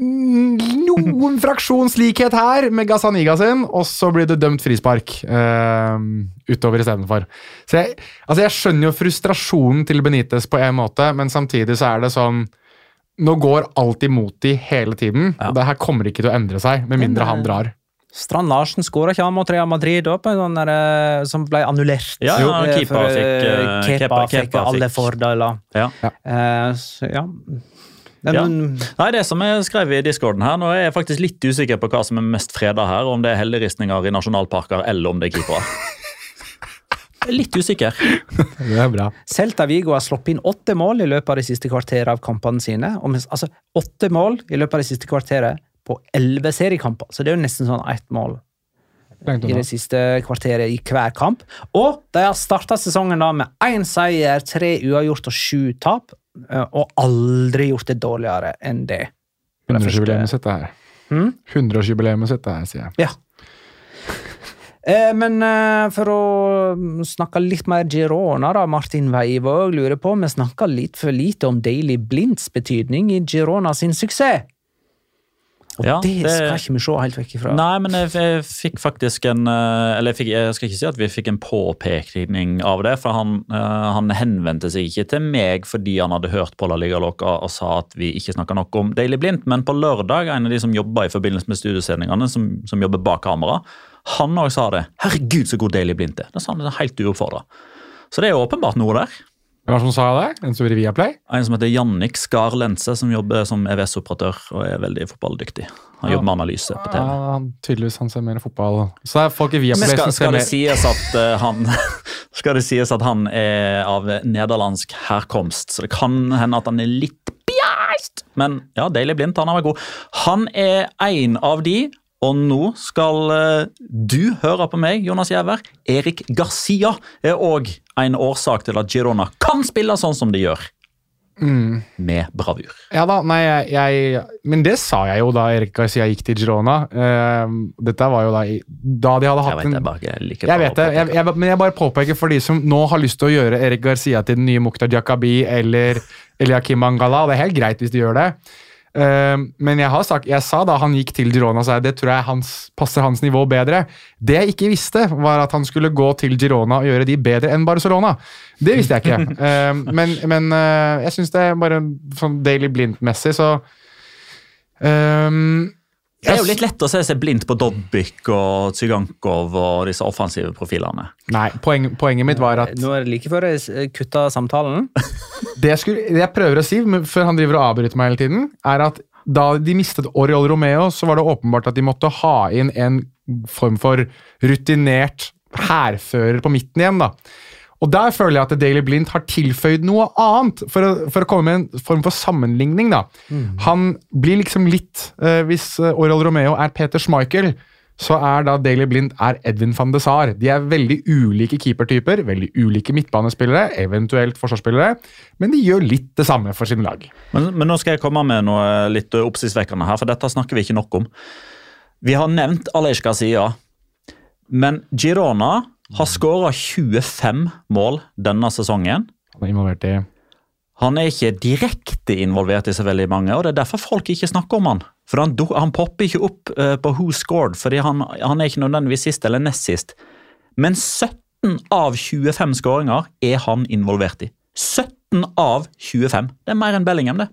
noen fraksjonslikhet her med Gazzaniga sin, og så blir det dømt frispark uh, utover istedenfor. Så jeg, altså jeg skjønner jo frustrasjonen til Benitez på en måte, men samtidig så er det sånn Nå går alt imot de hele tiden, og det her kommer ikke til å endre seg, med mindre han drar. Strand Larsen skåra ikke han mot Real Madrid da, på en sånn der, eh, som ble annullert? Ja, ja, Eh, keeper for, fikk, eh, eh, Kepa, Kepa- fikk Kepa alle fordeler. Ja. Eh, så, ja. Men, Ja. Nei, det som jeg skrev i discorden her, nå er jeg faktisk litt usikker på hva som er mest freda her, om det er helleristninger i nasjonalparker eller om det er keepere. Er Litt usikker. Det er bra. Celta Vigo har sluppet inn åtte mål i løpet av de siste kvarteret av kampene sine. Og mens, altså, åtte mål i løpet av det siste kvarteret på elleve seriekamper. Så det er jo nesten sånn ett mål i det siste kvarteret i hver kamp. Og de har starta sesongen da med én seier, tre uavgjort og sju tap. Eh, Og aldri gjort det dårligere enn det. 100-årsjubileet sitt, det her. Hmm? 100-årsjubileet sitt, det her, sier jeg. Ja. Eh, men eh, for å snakke litt mer Girona, da, Martin Weivåg lurer på Vi snakka litt for lite om Daily Blinds betydning i Girona sin suksess. Og Ja, det, det- skal ikke vi se helt vekk ifra. Nei, men jeg, jeg fikk faktisk en eh, Eller jeg, fikk, jeg skal ikke si at vi fikk en påpekning av det, for han, eh, han henvendte seg ikke til meg fordi han hadde hørt på La Liga Loca og sa at vi ikke snakka nok om Daily Blindt, men på lørdag, en av de som jobba i forbindelse med studiosendingene, som, som jobber bak kamera, han òg sa det. 'Herregud, så god Daily Blindt er'. Da sa han det helt uoppfordra. Så det er åpenbart noe der. Hvem var det som sa det? En som via Play? En som heter Jannik Skar Lense, som jobber som EVS-operatør og er veldig fotballdyktig. Han jobber med analyse på TV. Ja, tydeligvis han ser mer fotball. Så det er folk i Viaplay skal, som ser mer sies at uh, han Skal det sies at han er av nederlandsk herkomst, så det kan hende at han er litt bjæst! Men ja, Daily Blindt, han har vært god. Han er en av de, og nå skal eh, du høre på meg, Jonas Giæver. Erik Garcia er òg en årsak til at Girona kan spille sånn som de gjør. Med bravur. Ja da, nei, jeg, Men det sa jeg jo da Erik Garcia gikk til Girona. Uh, dette var jo da Da de hadde Jeg hatt vet en det, bare jeg vet det, jeg, jeg, men jeg bare påpeker for de som nå har lyst til å gjøre Erik Garcia til den nye Mukhtar Jakabi eller Eliakim Mangala. Det er helt greit hvis de gjør det. Eh, men jeg har sagt, jeg sa da han gikk til Girona, så jeg, det tror jeg hans, passer hans nivå bedre. Det jeg ikke visste, var at han skulle gå til Girona og gjøre de bedre enn Barcelona. Det visste jeg ikke. Eh, men men eh, jeg syns det er bare sånn Daily Blind-messig, så ehm, Det er jo litt lett å se seg blindt på Dobbik og Zygankov og disse offensive profilene. Nei, poen, poenget mitt var at Nå er det like før jeg kutta samtalen. det jeg, skulle, det jeg prøver å si, før han driver og avbryter meg hele tiden, er at da de mistet Oriol Romeo, så var det åpenbart at de måtte ha inn en form for rutinert hærfører på midten igjen. da. Og der føler jeg at Daily Blind har tilføyd noe annet, for å, for å komme med en form for sammenligning. da. Han blir liksom litt eh, Hvis Aurel Romeo er Peter Schmeichel, så er da Daily Blind er Edvin van de Saar. De er veldig ulike keepertyper, veldig ulike midtbanespillere, eventuelt forsvarsspillere, men de gjør litt det samme for sine lag. Men, men nå skal jeg komme med noe litt oppsiktsvekkende her, for dette snakker vi ikke nok om. Vi har nevnt Alej Garcia, men Girona har skåra 25 mål denne sesongen. Han er involvert i Han er ikke direkte involvert i så veldig mange, og det er derfor folk ikke snakker om han. For han, han popper ikke opp eh, på Who Scored, fordi han, han er ikke nødvendigvis sist eller nest sist. Men 17 av 25 skåringer er han involvert i. 17 av 25. Det er mer enn Bellingham, det.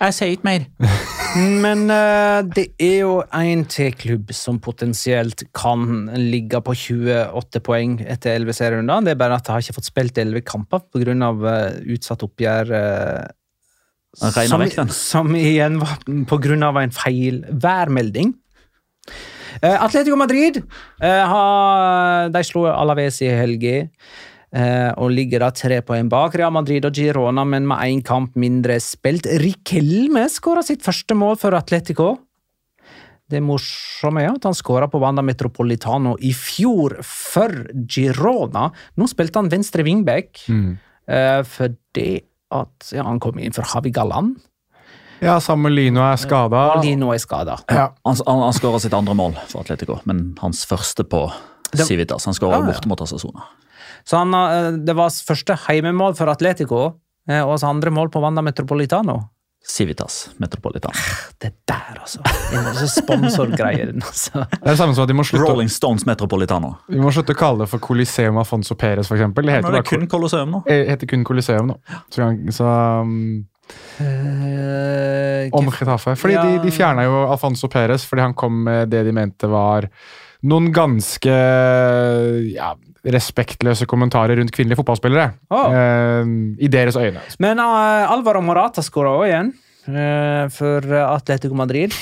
Jeg sier ikke mer. Men uh, det er jo en til klubb som potensielt kan ligge på 28 poeng etter 11 serierunder. Det er bare at de har ikke fått spilt 11 kamper pga. Uh, utsatt oppgjør. Uh, som, som igjen var pga. en feil værmelding. Uh, Atletico Madrid uh, har, de slo Alaves i helga. Eh, og ligger da tre poeng bak Real Madrid og Girona, men med én kamp mindre spilt. Riquelme skåra sitt første mål for Atletico. Det morsomme er at han skåra på Wanda Metropolitano i fjor for Girona. Nå spilte han venstre wingback eh, fordi at ja, han kom inn for Havi Galan. Ja, Samuelino er skada. Lino er skada. Ja. Han, han, han skåra sitt andre mål for Atletico, men hans første på Civitas. Han skåra Ja, ja. borte mot Asasona. Så han, eh, det var første heimemål for Atletico, eh, og hans andre mål på Wanda Metropolitano. Civitas Metropolitan. Det der, altså. Er sponsorgreier. altså. Det er det samme som at de må slutte, Rolling Stones Metropolitano. vi må slutte å kalle det for Coliseum Afonso Perez, eksempel. Det heter, er det kun Colosseum nå. det heter kun Coliseum nå. Så, så um, Eh, Om Chetafe. Fordi Ja. de, de fjerna jo Alfonso Perez fordi han kom med det de mente var noen ganske ja, respektløse kommentarer rundt kvinnelige fotballspillere. Oh. Eh, I deres øyne. Men uh, Alvaro Morata skåra òg igjen uh, for Atletico Madrid.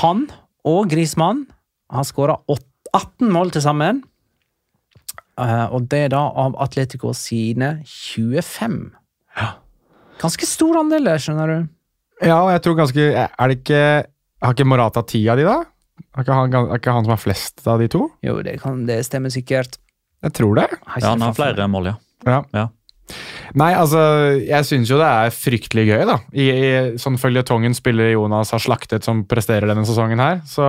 Han og Grismann har skåra 18 mål til sammen. Uh, og det er da av Atletico sine 25. Ganske stor andel, skjønner du. Ja, og jeg tror ganske Er det ikke Har ikke Morata ti av de, da? Er ikke han, er ikke han som har flest av de to? Jo, det, kan, det stemmer sikkert. Jeg tror det. Ja, han har flere mål, ja. Ja. Ja. Nei, altså, jeg syns jo det er fryktelig gøy, da. I, i sånn føljetongen spiller Jonas har slaktet som presterer denne sesongen her, så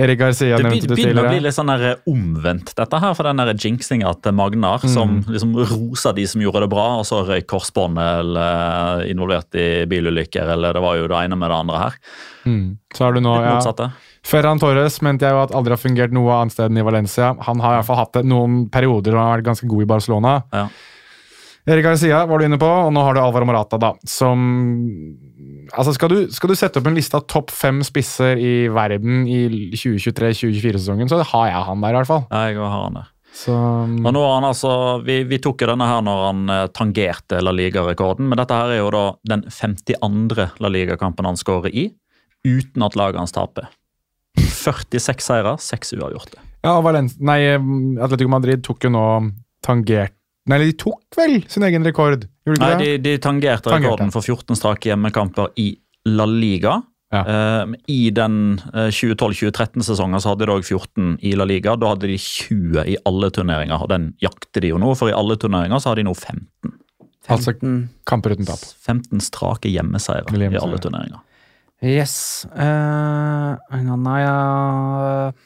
Erik Garcia Det nevnte be- det begynner å bli litt sånn der omvendt, dette her, for den der jinxinga til Magnar, som liksom rosa de som gjorde det bra, og så røyk korsbåndet eller involvert i bilulykker, eller det var jo det ene med det andre her. Mm. Så har du nå Litt ja, motsatte. Ferran Torres mente jeg jo at aldri har fungert noe annet sted enn i Valencia. Han har i hvert fall hatt det noen perioder og han har vært ganske god i Barcelona. Ja. Erik Garcia var du inne på, og nå har du Alvaro Morata, da, som Altså, skal du, skal du sette opp en liste av topp fem spisser i verden i 2023-2024-sesongen, så har jeg han der, i hvert fall. Ja, jeg har han der. Så Og nå har han altså, vi, vi tok jo denne her når han eh, tangerte La Liga-rekorden, men dette her er jo da den 52. La Liga-kampen han skårer i, uten at laget hans taper. 46 seire, 6 uavgjorte. Ja, Valen nei, Atletico Madrid tok jo nå tangert Nei, de tok vel sin egen rekord? Gjorde de Nei, ikke de, det? de tangerte Tangerte. rekorden for 14 strake hjemmekamper i La Liga. Ja. Eh, I den eh, 2012-2013-sesongen så hadde de òg 14 i La Liga. Da hadde de 20 i alle turneringer, og den jakter de jo nå, for i alle turneringer så har de nå 15. Altså kamper uten tap. 15 strake hjemmeseiere Eller i alle turneringer. Yes. Uh, en annen eh,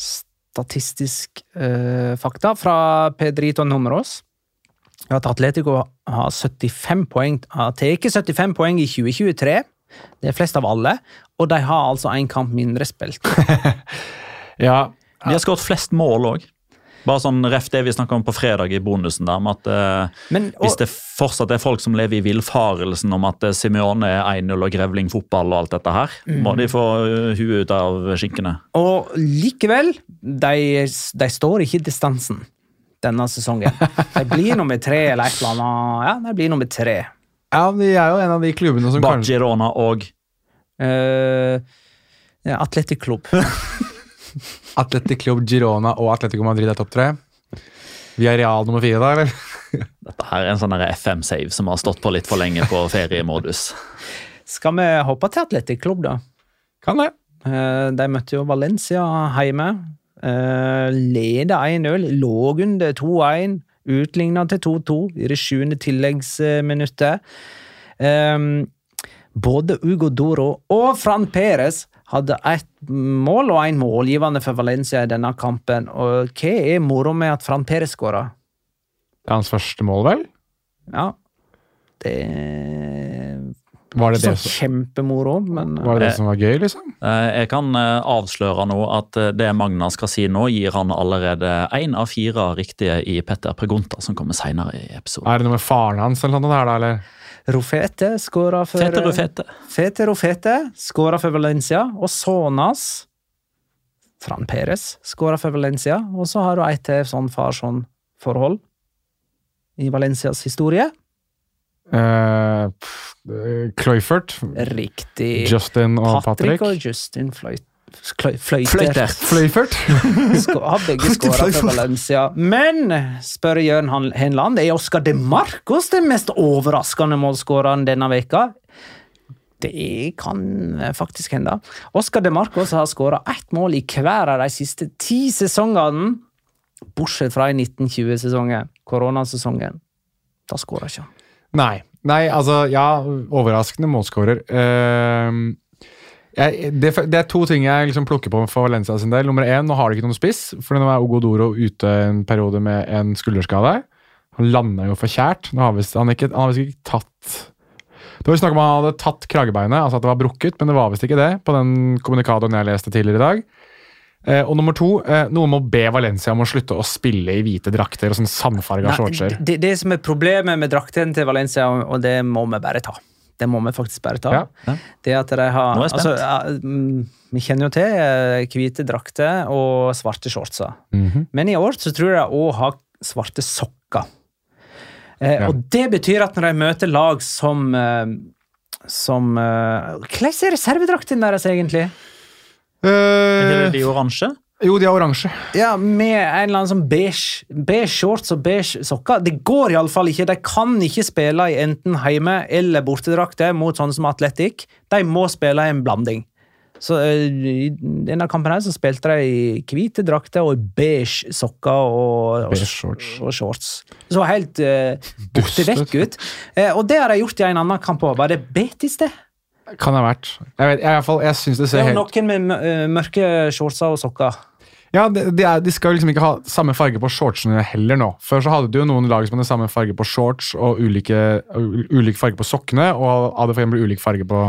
statistisk uh, fakta fra Pedrito Numeros. At Atletico har 75 poeng, har tatt 75 poeng i 2023. Det er flest av alle. Og de har altså én kamp mindre spilt. Ja, De har skåret flest mål òg. Bare sånn ref det vi snakka om på fredag i bonusen, der, med at eh, Men, og, hvis det fortsatt er folk som lever i villfarelsen om at eh, Simione er 1-0 og grevling fotball og alt dette her, må de få eh, huet ut av skinkene. og likevel, de, de står ikke i distansen denne sesongen. De blir nummer tre eller et eller annet. Ja, de blir nummer tre. ja, de er jo en av de klubbene som kan. kanskje Girona og Uh, ja, Atletic Club. Atletic Club Girona og Atletico Madrid er topp tre. Vi er real nummer fire, da, eller? Dette her er en sånn FM-save som har stått på litt for lenge på feriemodus. Skal vi hoppe til Atletic Club, da? Kan det. Eh, de møtte jo Valencia hjemme. Uh, Leda 1-0, lå under 2-1, utligna til 2-2 i det sjuende tilleggsminuttet. Um, både Ugo Doro og Fran Perez hadde ett mål og én målgivende for Valencia i denne kampen. Og hva er moro med at Fran Perez skåra? Det er hans første mål, vel? Ja, det Var det det, som- kjempemoro, men var det, det som var gøy, liksom? Eh, Jeg kan eh, avsløre nå at eh, det Magna skal si nå, gir han allerede én av fire riktige i Petter Pregunta, som kommer seinere i episoden. Er det noe med faren hans eller noe der, da? eller? Rofete skåra for Fete Rufete. Fete Rofete skåra for Valencia, og Sonas Fran Perez, skåra for Valencia. Og så har du et til sånn far-sånn-forhold i Valencias historie. Uh, Cloyfert, Riktig. Justin og Patrick Patrick. og Justin Fløyt... Fløy, Fløyter. Fløyfert? Har begge skåra for Valencia. Men, spør Jørn Henland, er Oscar de Marcos den mest overraskende målskåreren denne veka? Det kan faktisk hende. Oscar de Marcos har skåra ett mål i hver av de siste ti sesongene, bortsett fra i 1920-sesongen, koronasesongen. Da skåra ikke han. Nei. Nei, altså, ja, overraskende målskårer. Uh, jeg, det, det er to ting jeg liksom plukker på for Valencia sin del. Nummer én, nå har de ikke noen spiss, for nå er Ogodoro ute en periode med en skulderskade. Han landa jo for kjært. Nå har visst- han, ikke, har visst ikke tatt Det var snakk om han hadde tatt kragebeinet, altså at det var brukket, men det var visst ikke det på den kommunikadoen jeg leste tidligere i dag. Eh, og nummer to, eh, noen må be Valencia om å slutte å spille i hvite drakter og sånn sandfarga shortser. det, det som er problemet med draktene til Valencia, og det må vi bare ta Det må vi faktisk bare ta. Ja. Det at de har Nå er jeg spent. altså, ja, mm, Vi kjenner jo til eh, hvite drakter og svarte shortser. Mhm. Men i år så tror jeg òg har svarte sokker. Eh, Ja. Og det betyr at når de møter lag som som Hvordan er reservedraktene deres, egentlig? Er Eh, det de oransje? jo, de er oransje. Ja, Med en eller annen sånn beige, beige shorts og beige sokker. Det går iallfall ikke. De kan ikke spille i enten hjemme- eller bortedrakter mot sånne som Atletic. De må spille i en blanding. Så eh, I denne kampen her så spilte de i hvite drakter og beige sokker og, og, Beige shorts. og shorts. Så helt uh, borte vekk ut. Eh, og det har de gjort i en annen kamp òg. Var det Betis, det? Kan ha vært. Jeg, vet, jeg, fall, jeg synes det Det ser helt noen med eh, mørke shortser og sokker. Ja, de, de, er, de skal liksom ikke ha samme farge på shortsene heller nå. Før så hadde du jo noen lag som hadde samme farge på shorts og ulike, ulik farge på sokkene, og hadde for eksempel ulik farge på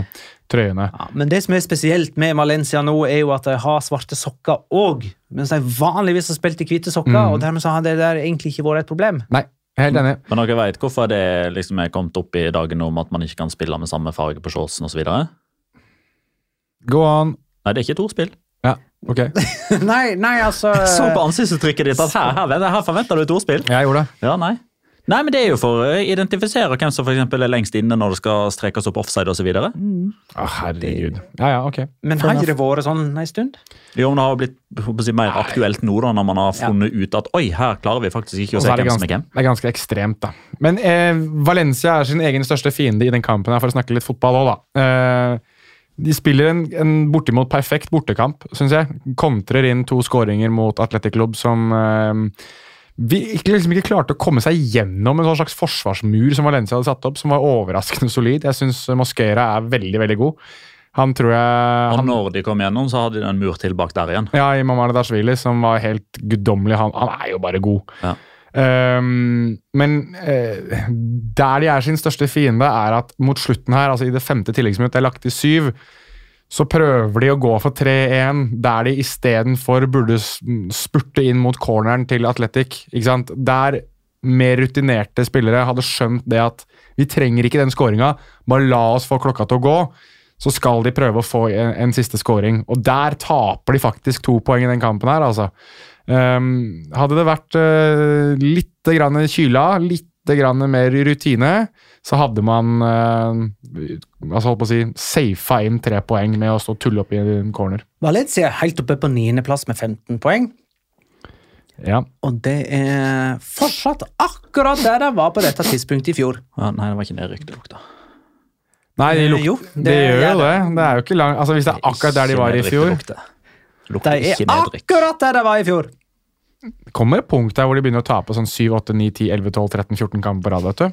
trøyene. Ja, men det som er spesielt med Valencia nå, er jo at de har svarte sokker òg. Mens de vanligvis har spilt i hvite sokker, Mm. og dermed så har det der egentlig ikke vært et problem. Nei, jeg er helt enig. Men dere vet hvorfor det liksom er kommet opp i dagen om at man ikke kan spille med samme farge på shortsen osv.? Go on. Nei, det er ikke et ordspill. Ja, ok. nei, nei, altså Jeg så på ansiktsuttrykket ditt at her, her, her forventer du et ordspill. Jeg gjorde det. Ja, nei. Nei, men Det er jo for å identifisere hvem som for er lengst inne når det skal strekes opp offside osv. Å, herregud. Ja, ja, ok. Men har ikke det vært sånn en stund? Jo, men det har blitt si, mer aktuelt nå da, når man har funnet ut at oi, her klarer vi faktisk ikke å se hvem som er hvem. det er ganske ekstremt, da. Men eh, Valencia er sin egen største fiende i den kampen, her, for å snakke litt fotball òg, da. Eh, de spiller en, en bortimot perfekt bortekamp, syns jeg. Kontrer inn to skåringer mot Atletic Club som eh, vi ikke, liksom ikke klarte å komme seg gjennom en sånn slags forsvarsmur som Valencia hadde satt opp, som var overraskende solid. Jeg syns Mosquera er veldig, veldig god. Han tror jeg Og når de kom gjennom, så hadde de en mur til bak der igjen. ja, i Mamadashvili, som var helt guddommelig. Han, han er jo bare god. Ja. Um, men uh, der de er sin største fiende, er at mot slutten her, altså i det femte tilleggsminuttet, det er lagt til syv, så prøver de å gå for 3-1, der de istedenfor burde spurte inn mot corneren til Athletic. Ikke sant? Der mer rutinerte spillere hadde skjønt det at vi trenger ikke den skåringa, bare la oss få klokka til å gå. Så skal de prøve å få en, en siste scoring. Og der taper de faktisk to poeng i den kampen her, altså. Um, hadde det vært uh, litt grann kyla, litt grann mer rutine, så hadde man eh, altså holdt på å si, safa inn tre poeng med å stå og tulle opp i en corner. Valencia er helt oppe på niendeplass med 15 poeng. Ja. Og det er fortsatt akkurat der de var på dette tidspunktet i fjor. Ja, nei, det var ikke nedrykk det lukta. Nei, de, Eh, luk jo, det, de gjør jo det. det. Det er jo ikke langt, Altså Hvis det er akkurat der de var i fjor. Det De er akkurat der de var i fjor! Kommer et punkt der hvor de begynner å tape sånn 7, 8, 9, 10, 11, 12, 13, 14 kamper på rad. vet du.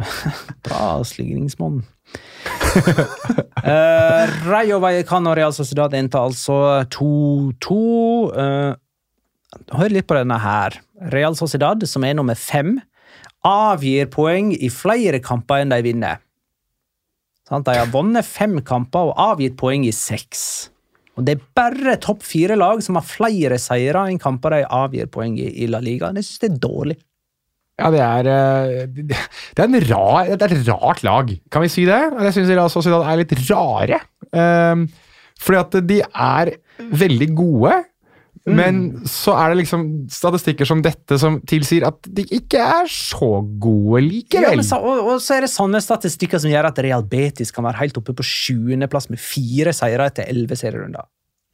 Bra slingringsmonn. uh, Rayo Vallecano Real Sociedad endte altså 2-2. Uh, hør litt på denne her. Real Sociedad, som er nummer fem, avgir poeng i flere kamper enn de vinner. De har vunnet fem kamper og avgitt poeng i seks. Og Det er bare topp fire lag som har flere seire enn kamper de avgir poeng i, i La Liga. Det synes jeg er dårlig. Ja, det er, eh, det er, rar, det er et rart lag, kan vi si det? Jeg syns Real Sociedad er litt rare. Um, fordi at de er veldig gode, men så er det liksom statistikker som dette som tilsier at de ikke er så gode Ja, likevel. men så, og, og så er det sånne statistikker som gjør at Real Betis kan være helt oppe på sjuendeplass med fire seire etter elleve serierunder.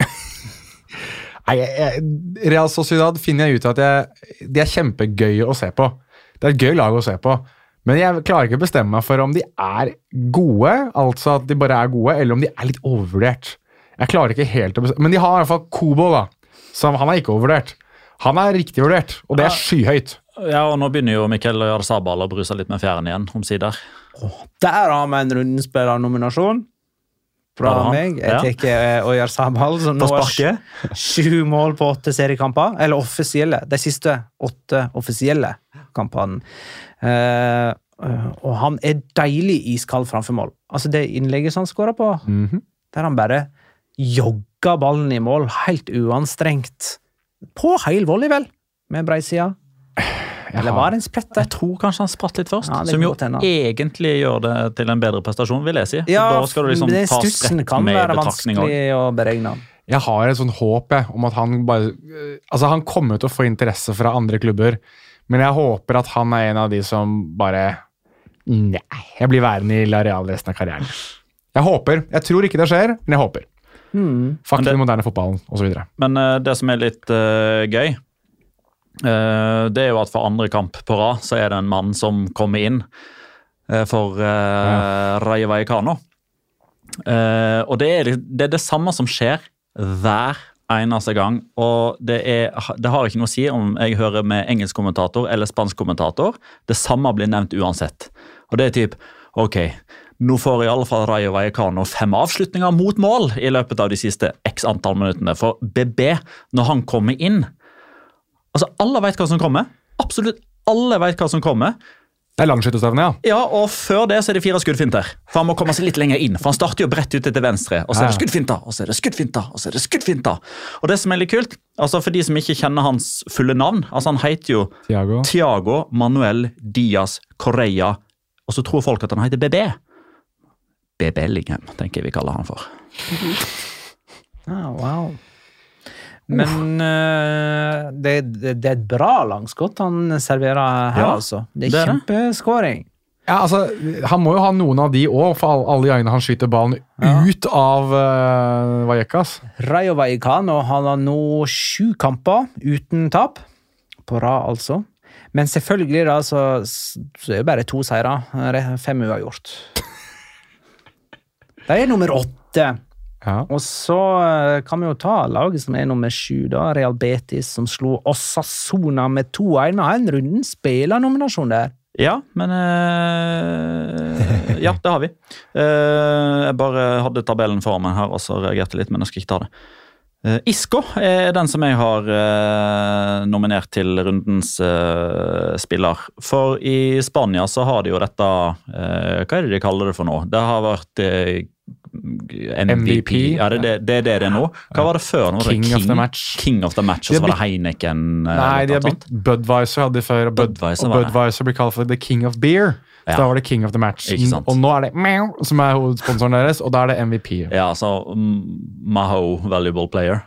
Nei, jeg, Real Sociedad finner jeg ut at jeg, de er kjempegøye å se på. Det er et gøy lag å se på. Men jeg klarer ikke å bestemme meg for om de er gode, altså at de bare er gode, eller om de er litt overvurdert. Jeg klarer ikke helt å bestemme Men de har i hvert fall Kobo, da. Så han er ikke overvurdert. Han er riktig vurdert, og det er skyhøyt. Ja, og Nå begynner jo Mikkel Jarzabal å bruse litt med fjæren igjen, omsider. Der har vi en rundespillernominasjon fra meg. Ja. Jeg tar eh, Oyar Sabal, som nå har sju mål på åtte seriekamper. Eller offisielle. De siste åtte offisielle kampene. Eh, eh, og han er deilig iskald framfor mål. Altså Det innlegget som han skåra på, Mhm. der han bare jogga ballen i mål helt uanstrengt. På heil volley, vel, med breisida. Eller var det en spretter? Jeg tror kanskje han spratt litt først, Ja, som jo egentlig gjør det til en bedre prestasjon, vil jeg si. Ja, da skal du liksom det ta stussen kan med være vanskelig også. å beregne. Jeg har et sånn håp jeg, om at han bare øh, Altså, han kommer til å få interesse fra andre klubber, men jeg håper at han er en av de som bare Nei, jeg blir værende i La Real resten av karrieren. Jeg håper. Jeg tror ikke det skjer, men jeg håper. Hmm. Fuck i moderne fotballen, osv. Men uh, det som er litt uh, gøy, uh, det er jo at for andre kamp på rad så er det en mann som kommer inn for uh, Rayo Vallecano. Eh, og det er, det er det samme som skjer hver eneste gang. Og det, er, det har ikke noe å si om jeg hører med engelsk kommentator eller spansk kommentator. Det samme blir nevnt uansett. Og det er typ Ok, nå får i alle fall Rayo Vallecano fem avslutninger mot mål i løpet av de siste x antall minuttene. For BB, når han kommer inn Altså, alle vet hva som kommer. Absolutt alle vet hva som kommer. Det er langskytterstevne, ja. Ja, og før det så er det fire skuddfinter. For han må komme seg litt lenger inn. For han starter jo bredt ute til venstre, og så er det skuddfinter, og så er det skuddfinter, og så er det skuddfinter. Og det som er litt kult, altså for de som ikke kjenner hans fulle navn, altså han heter jo. Tiago Manuel Diaz Correia, og så tror folk at han heter BB. B. Bellingham, tenker jeg vi kaller han for. Ah, wow. Men uh, det, det, det er et bra langskudd han serverer her, Ja, altså. Det er, det er kjempeskåring. Ja, altså, Han må jo ha noen av de òg, for alle, alle gangene han skyter ballen ut av uh, Vallecas. Rayo Vallecano han har nå sju kamper uten tap. På rad, altså. Men selvfølgelig da, så, så er det bare to seire. Re- Fem uavgjort. De er nummer åtte. Ja. Og så eh, kan vi jo ta laget som er nummer sju, da. Real Betis, som slo Osasona med 2-1. Har en runden spillernominasjon der. Ja, men øh, Ja, det har vi. Uh, jeg bare hadde tabellen for meg her, og så reagerte litt, men jeg skal ikke ta det. Uh, Isco er den som jeg har uh, nominert til rundens spiller. For i Spania så har de jo dette Hva er det de kaller det for nå? Det har vært MVP. Ja, det, det, det er det det er nå. Hva var det før? Nå det King of the match. King of the match, Og så var det Heineken. eh, Nei, de har blitt Budwiser hadde de før, og, Budwiser, Budweiser og. Budwiser blir kalt for The King of Beer. Så Ja. Da var det King of the Match. Og nå er det Meow, som er hovedsponsoren deres, og da er det MVP. Ja, så mm, Maho Valuable Player.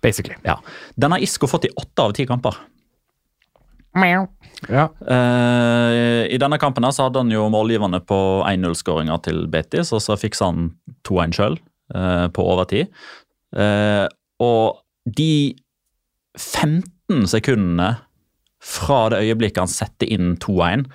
Basically. Ja. Den har Isco fått i åtte av ti kamper. Ja. Uh, I denne kampen her så hadde han jo målgivende på 1-0-skåringa til Betis, og så fiksa han 2-1 sjøl på overtid. Uh, og de 15 sekundene fra det øyeblikket han setter inn 2-1,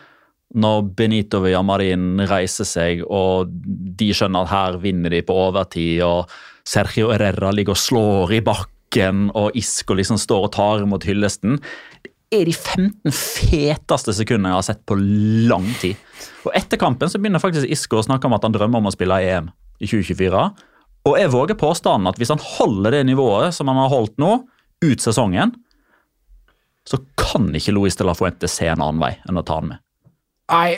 når Benito Villamarin reiser seg, og de skjønner at her vinner de på overtid, og Sergio Herrera ligger og slår i bakken, og Isco liksom står og tar imot hyllesten. Det er de 15 feteste sekundene jeg har sett på lang tid. Og Etter kampen så begynner faktisk Isco å snakke om at han drømmer om å spille EM i 2024. Og jeg våger påstanden at hvis han holder det nivået som han har holdt nå, ut sesongen, så kan ikke Luis de la Fuente se en annen vei enn å ta han med. Nei,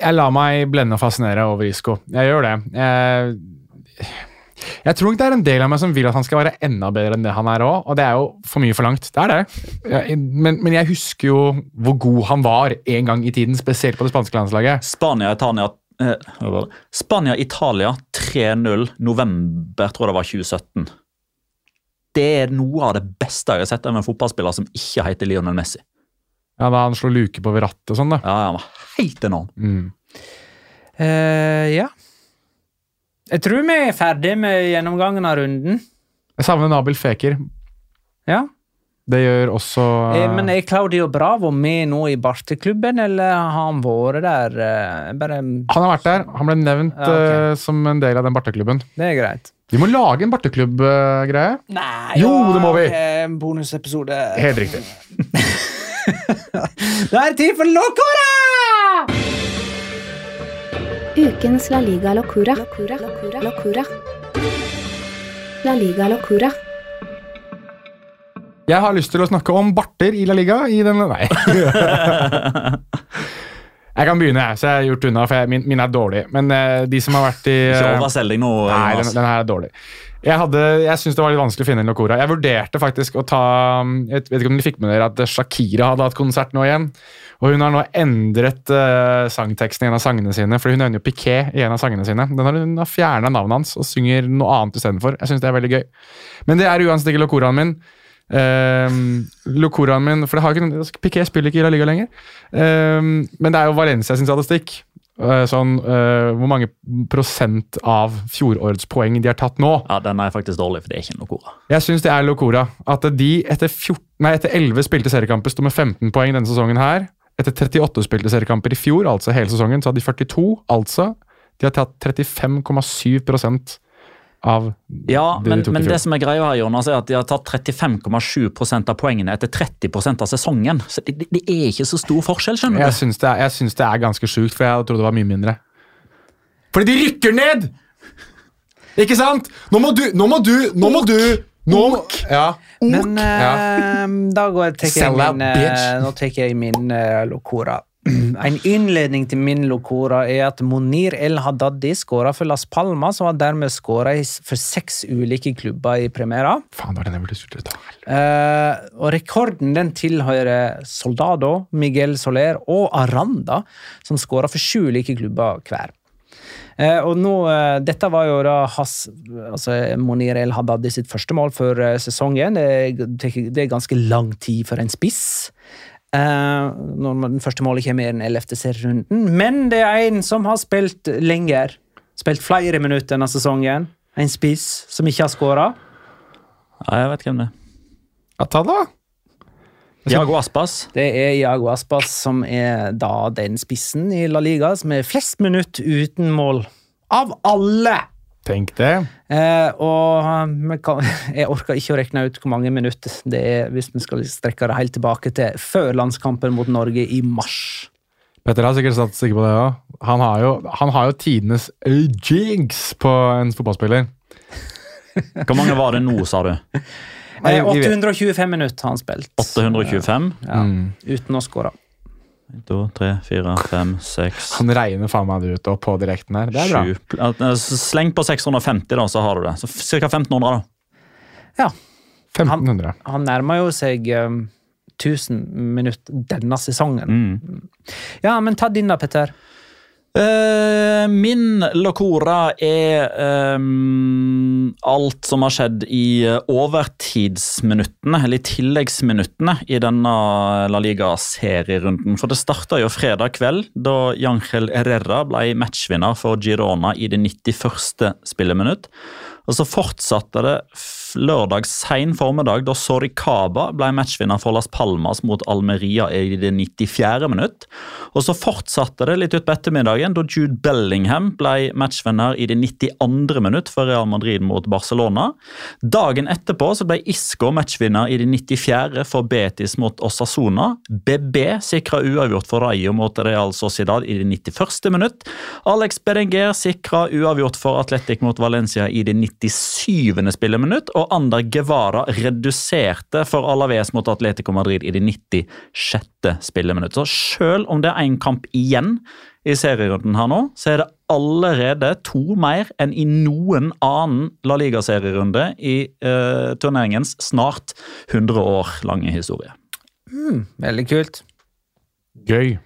Jeg lar meg blende og fascinere over Isco. Jeg gjør det. Jeg, jeg tror det er en del av meg som vil at han skal være enda bedre enn det han er òg, og det er jo for mye forlangt. Det er det. Jeg, men, men jeg husker jo hvor god han var en gang i tiden, spesielt på det spanske landslaget. Spania-Italia eh, Spania-Italia 3-0 november, tror jeg det var 2017. Det er noe av det beste jeg har sett av en fotballspiller som ikke heter Lionel Messi. Ja, Da han slo luke på rattet og sånn, da. Ja, Han var helt enorm. Mm. Eh, ja. Jeg tror vi er ferdig med gjennomgangen av runden. Jeg savner Nabil Feker. Ja. Det gjør også Eh, men er Claudio Bravo med nå i Barteklubben, eller har han vært der? eh, Bare Han har vært der. Han ble nevnt Ja, okay. eh, som en del av den barteklubben. Det er greit. Vi må lage en barteklubb-greie. Nei, Jo, det må vi. En bonusepisode. Helt riktig. Da er det tid for Locora! Ukens La Liga Locura. Locura. Locura. Locura. La Liga Locura. Jeg har lyst til å snakke om barter i La Liga i denne Nei. jeg kan begynne, jeg, så jeg har gjort unna, for jeg, min, min er dårlig. Men uh, de som har vært i Ikke eh, overselg deg nå. Nei, den, den her er dårlig. Jeg, jeg syntes det var litt vanskelig å finne en Locora. Jeg vurderte faktisk å ta Jeg vet ikke om dere fikk med dere at Shakira hadde hatt konsert nå igjen. Og hun har nå endret uh, sangteksten i en av sangene sine, for hun nevner jo Piquet i en av sangene sine. Den har Hun har fjerna navnet hans og synger noe annet istedenfor. Jeg synes det er veldig gøy. Men det er uansett ikke Locoraen min. Um, min For det har ikke, noen- Piquet spiller ikke i La Liga lenger. Ehm, men det er jo Valencia sin statistikk. Eh, sånn, uh, hvor mange prosent av fjorårets poeng de har tatt nå. Ja, Den er faktisk dårlig, for det er ikke noe Cora. Jeg syns det er Locora. At de etter, 14, nei, etter 11 spilte seriekamper sto med 15 poeng denne sesongen her. Etter 38 spilte seriekamper i fjor, altså hele sesongen, så hadde de 42. Altså de har tatt 35,7 av Ja, det de men, i men fjor. det som er greia her, Jonas, er at de har tatt 35,7% av poengene etter 30% av sesongen. Så det, det er ikke så stor forskjell, skjønner Jeg du. syns det, jeg syns det er ganske sjukt, for jeg trodde det var mye mindre. Fordi de rykker ned! Ikke sant? Nå må du Nå må du Nå må du nå ja. Men eh, da går jeg, tar jeg min, uh. Nå tar jeg min uh, Locora. En innledning til min Locora er at Monir El Haddadi skåra for Las Palmas og har dermed skåra for seks ulike klubber i Primera. Faen, det var den jeg ville ta. Eh, og rekorden den tilhører Soldado, Miguel Soler og Aranda, som skåra for sju ulike klubber hver. Eh, og nå, eh, Dette var jo da has, altså Monir El Haddadi sitt første mål for eh, sesongen. Det er, det er ganske lang tid for en spiss. Eh, når den første målet kommer i den 11. serierunden. Men det er en som har spilt lenger. Spilt flere minutter denne sesongen. En spiss som ikke har skåra. Ja, jeg vet hvem det er. Ja, ta det, da. Jago Aspas. Det er Jago Aspas som er da den spissen i La Liga som er flest minutt uten mål. Av alle! Tenk det. Eh, og kan, jeg orker ikke å regne ut hvor mange minutter det er hvis vi skal strekke det helt tilbake til før landskampen mot Norge i mars. Petter har sikkert satt sikker på det òg. Han, har jo- han har jo tidenes jigs jinx på en fotballspiller. Hvor mange var det nå, sa du? Nei, Eh, 825 minutter har han spilt 825? ja, Mm. uten å skåre. 1, 2, 3, 4, 5, 6, Han regner faen meg det ut og på direkten her. Det er bra. Sleng på 650, da, så har du det. Så ca. 1500, da. Ja, 1500. han nærmer jo seg um, 1000 minutter denne sesongen. Mm. Ja, men ta din da, Petter. Eh, min locora er um, alt som har skjedd i overtidsminuttene, eller i tilleggsminuttene, i denne La Liga-serierunden. For det starta jo fredag kveld, da Jangel Herrera ble matchvinner for Girona i det 91. spilleminutt. Og så fortsatte det lørdag sein formiddag, da Soricaba ble matchvinner for Las Palmas mot Almeria i det 94. minutt. Og så fortsatte det litt utpå ettermiddagen, da Jude Bellingham ble matchvinner i det 92. minutt for Real Madrid mot Barcelona. Dagen etterpå så ble Isco matchvinner i det 94. for Betis mot Osasona. BB sikra uavgjort for Rayo mot Real Sociedad i det 91. minutt. Alex Bedenger sikra uavgjort for Atletic mot Valencia i det 97. spilleminutt. Og Ander Guevara reduserte for Alaves mot Atletico Madrid i det 96. spilleminutt. Så selv om det er én kamp igjen i serierunden her nå, så er det allerede to mer enn i noen annen La Liga-serierunde i eh, turneringens snart 100 år lange historie. Veldig kult. Gøy.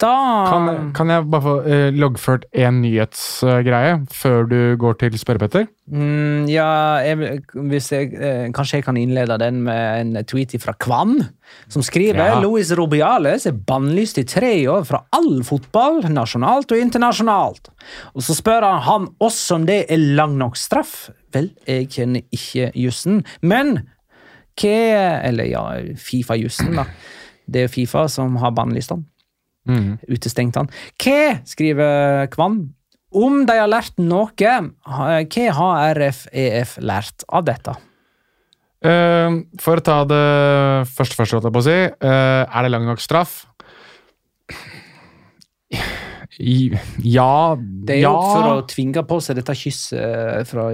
Da Kan, kan jeg bare få eh, loggført én nyhetsgreie før du går til spørrepetter? Mm, ja, jeg, hvis jeg, eh, kanskje jeg kan innlede den med en tweet fra Kvam, som skriver Ja. Luis Rubiales er bannlyst i tre år fra all fotball, nasjonalt og internasjonalt. Og så spør han han oss om det er lang nok straff. Vel, jeg kjenner ikke jussen, men hva Eller ja, Fifa-jussen, da. Det er Fifa som har bannlyst han. Utestengt han. Hva, skriver Kvam, om de har lært noe, hva har RFEF lært av dette? Uh, for å ta det første først, holdt jeg på å si. Uh, er det lang nok straff? Ja Det er jo ja. for å tvinge på seg dette kysset fra,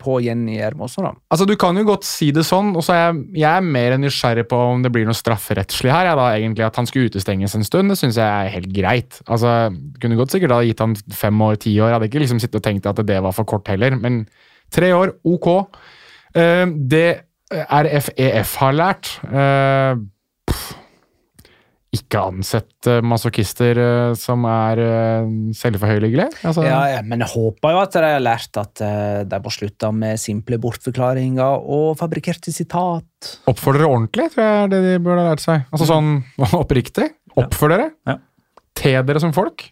på Jenny da. Altså, Du kan jo godt si det sånn, og så er jeg, jeg er mer nysgjerrig på om det blir noe strafferettslig her. Da, egentlig At han skulle utestenges en stund, det syns jeg er helt greit. Altså, Kunne godt sikkert ha gitt han fem år, ti år. Jeg hadde ikke liksom sittet og tenkt at det var for kort heller. Men tre år, ok. Uh, det RFEF har lært Uh, Ikke ansett eh, masochister eh, som er uh, selvforhøyelige. Altså, Ja, ja, men jeg håper jo at de har lært at eh, de må slutte med simple bortforklaringer og fabrikkerte sitat. Oppfør dere ordentlig, tror jeg er det de burde ha lært seg. Altså sånn oppriktig. Oppfør dere. Ja. Te dere som folk.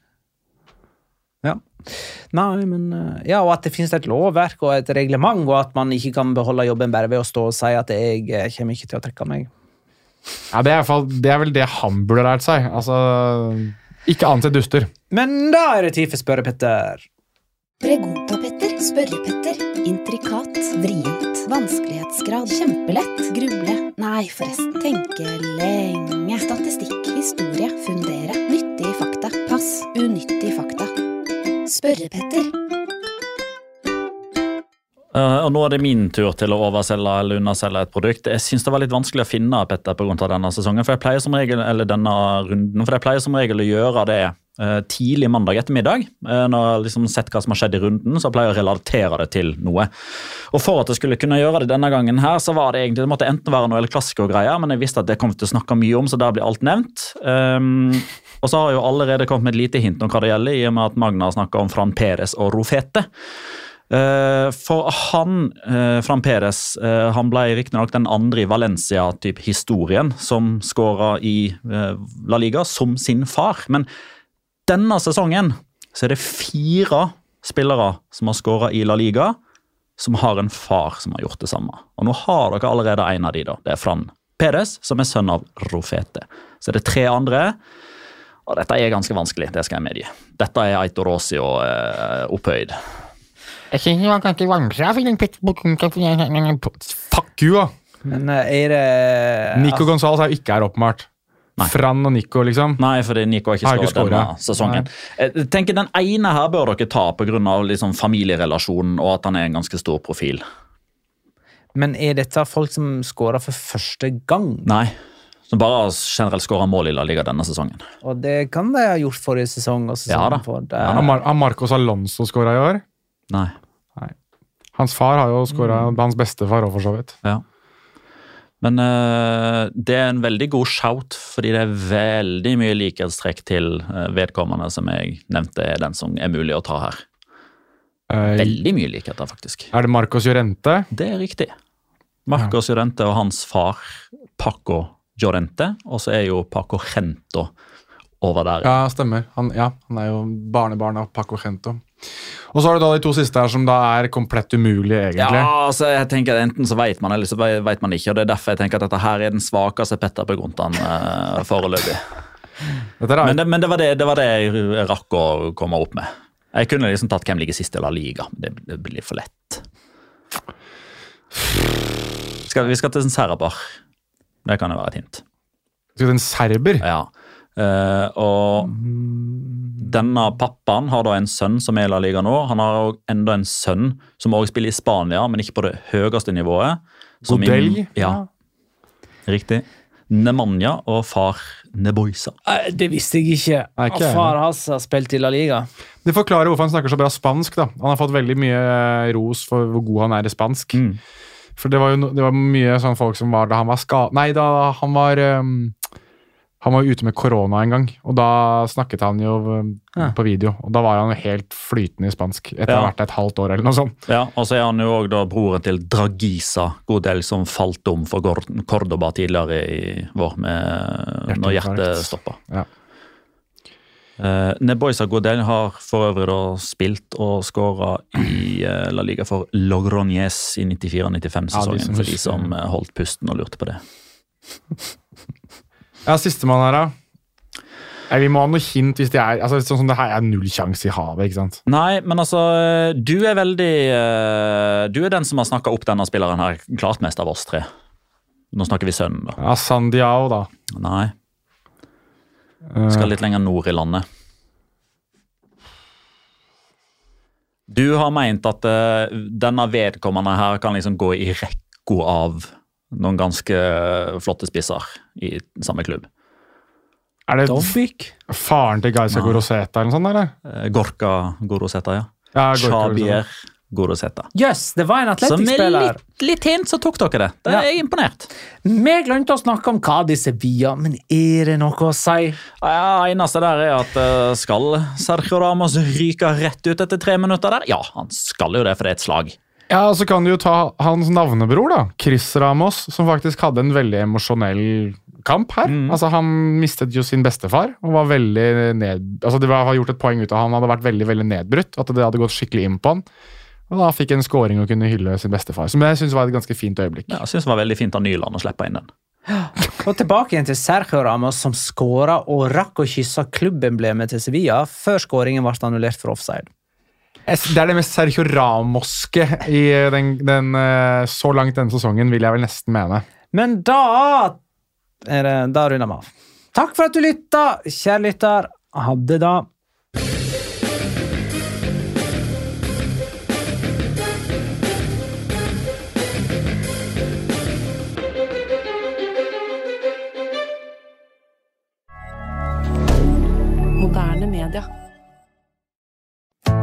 Nei, men eh, Ja, og at det finnes et lovverk og et reglement, og at man ikke kan beholde jobben bare ved å stå og si at jeg eh, kommer ikke til å trekke meg. Ja, det, er fall, det er vel det han burde lært seg. Altså, ikke anse duster. Men da er det tid for spørrepetter. Pregunta-Petter, Spørre-Petter, intrikat, vrient, vanskelighetsgrad, kjempelett, gruble, nei forresten, tenke lenge, statistikk, historie, fundere, nyttige fakta, pass, unyttige fakta. Spørre-Petter. Eh, og Nå er det min tur til å overselge eller underselge et produkt. Jeg synes det var litt vanskelig å finne Petter av denne sesongen, for jeg pleier som regel, eller denne runden, for jeg pleier som regel å gjøre det uh, tidlig mandag ettermiddag. Uh, når jeg har liksom sett hva som har skjedd i runden, så jeg pleier jeg å relatere det til noe. Og For at jeg skulle kunne gjøre det denne gangen, her, så var det egentlig, det måtte enten være noe eller klassikergreier, men jeg visste at det kom til å snakke mye om, så der blir alt nevnt. Um, og så har jeg jo allerede kommet med et lite hint om hva det gjelder, i og med at Magna snakka om Fran Peres og Rofete. Eh, for han, uh, Fran Perez, eh, han ble riktignok den andre i Valencia-historien som skåra i eh, La Liga som sin far. Men denne sesongen så er det fire spillere som har skåra i La Liga, som har en far som har gjort det samme. Og nå har dere allerede en av de da. Det er Fran Peres, som er sønn av Rofete. Så er det tre andre. Og dette er ganske vanskelig, det skal jeg medgi. Dette er og eh, opphøyd. Jeg synes det var ganske vanskelig. Fuck you, da! Men eh, er det Nico Gonzales er jo ikke her, åpenbart. Fran og Nico, liksom. Nei, fordi Nico har ikke skåret denne sesongen. Jeg tenker Den ene her bør dere ta pga. Liksom familierelasjonen og at han er en ganske stor profil. Men er dette folk som skårer for første gang? Nei, som bare har generelt skåra mål i La Liga denne sesongen. Og det kan de ha gjort forrige sesong. Og Ja da. har Marcos Alonso skåra i år? Nei. Hans far har jo skåra Hans bestefar òg, for så vidt. Ja. Men uh, det er en veldig god shout, fordi det er veldig mye likhetstrekk til eh, vedkommende som jeg nevnte er den som er mulig å ta her. Uh, Veldig mye likheter, faktisk. er det Marcos Llorente? Det er riktig. Marcos Llorente og hans far Paco Llorente, og så er jo Paco Gento over der. Ja, stemmer. Han, ja, han er jo barnebarn av Paco Gento. Og så har du da de to siste her som da er komplett umulige, egentlig. Ja, altså jeg tenker at Enten så vet man, eller så vet man ikke. og Det er derfor jeg tenker at dette her er den svakeste Petter Beguntan eh, foreløpig. Men, det, men det, var det, det var det jeg rakk å komme opp med. Jeg kunne liksom tatt hvem ligger sist i La Liga, det, det blir for lett. Skal, vi skal til en serber. Det kan jo være et hint. Skal til en serber? Ja. Eh, og denne pappaen har da en sønn som er i La Liga nå. Han har også enda en sønn som også spiller i Spania, men ikke på det høyeste nivået. Som i- Godell? Ja, riktig. Nemanja og far Neboisa. Eh, Det visste jeg ikke. Og far hans har spilt i La Liga. Det forklarer hvorfor han snakker så bra spansk. da. Han har fått veldig mye eh, ros for hvor god han er i spansk. Mm. For det var jo det var mye sånn folk som var da han var ska... Nei, da han var ehm, Han var jo ute med korona en gang, og da snakket han jo Ja. på video. Og da var han jo helt flytende i spansk etter å ha Ja. vært der et halvt år eller noe sånt. Ja, og så er han jo òg broren til Dragisa Godel, som falt om for Cordoba tidligere i vår med, når hjertet stoppa. Ja. Uh, Neboisa Godel har for øvrig da spilt og skåra i uh, La Liga for Logroñez i 94-95-sesongen, Ja, for de som holdt pusten og lurte på det. Ja, Sistemann her, da. Vi må ha noe hint hvis det er altså Sånn som det her er null sjanse i havet, ikke sant? Nei, men altså, du er veldig eh, Du er den som har snakka opp denne spilleren her klart mest av oss tre. Nå snakker vi sønnen, da. Ja, Sandiao, da. Nei, Eh, skal litt lenger nord i landet. Du har meint at eh, denne vedkommende her kan liksom gå i rekka av noen ganske flotte spisser i samme klubb. er det Dobbik? faren til Gaisa Goroseta eller noe sånt? eller? Eh, Gorka Goroseta, ja. Ja, Shabier Goroseta. Jøss, det var en Så med litt, litt hint så tok dere det. Det Ja. er jeg imponert. Vi glemte å snakke om Cádiz Sevilla, men er det noe å si? Ja, eneste der er at eh, skal Sergio Ramos ryke rett ut etter tre minutter der? Ja, han skal jo det, for det er et slag. Ja, og så kan du jo ta hans navnebror, da. Chris Ramos, som faktisk hadde en veldig emosjonell kamp her. Mm. Altså, Han mistet jo sin bestefar og var veldig ned... Altså, Det var gjort et poeng ut av han hadde vært veldig veldig nedbrutt. At det hadde gått skikkelig inn på han. Og da fikk en scoring og kunne hylle sin bestefar. Som jeg syns var et ganske fint øyeblikk. Ja, jeg synes det var veldig fint av Nyland å slippe inn den. Og tilbake igjen til Sergio Ramos, som skåra og rakk å kysse klubbemblemet til Sevilla før skåringen ble annullert for offside. Det er det mest Sergio Ramoske i den, den, eh, så langt denne sesongen, vil jeg vel nesten mene. Men da er det, Da runder vi av. Takk for at du lytta, kjære lytter. Ha det, da.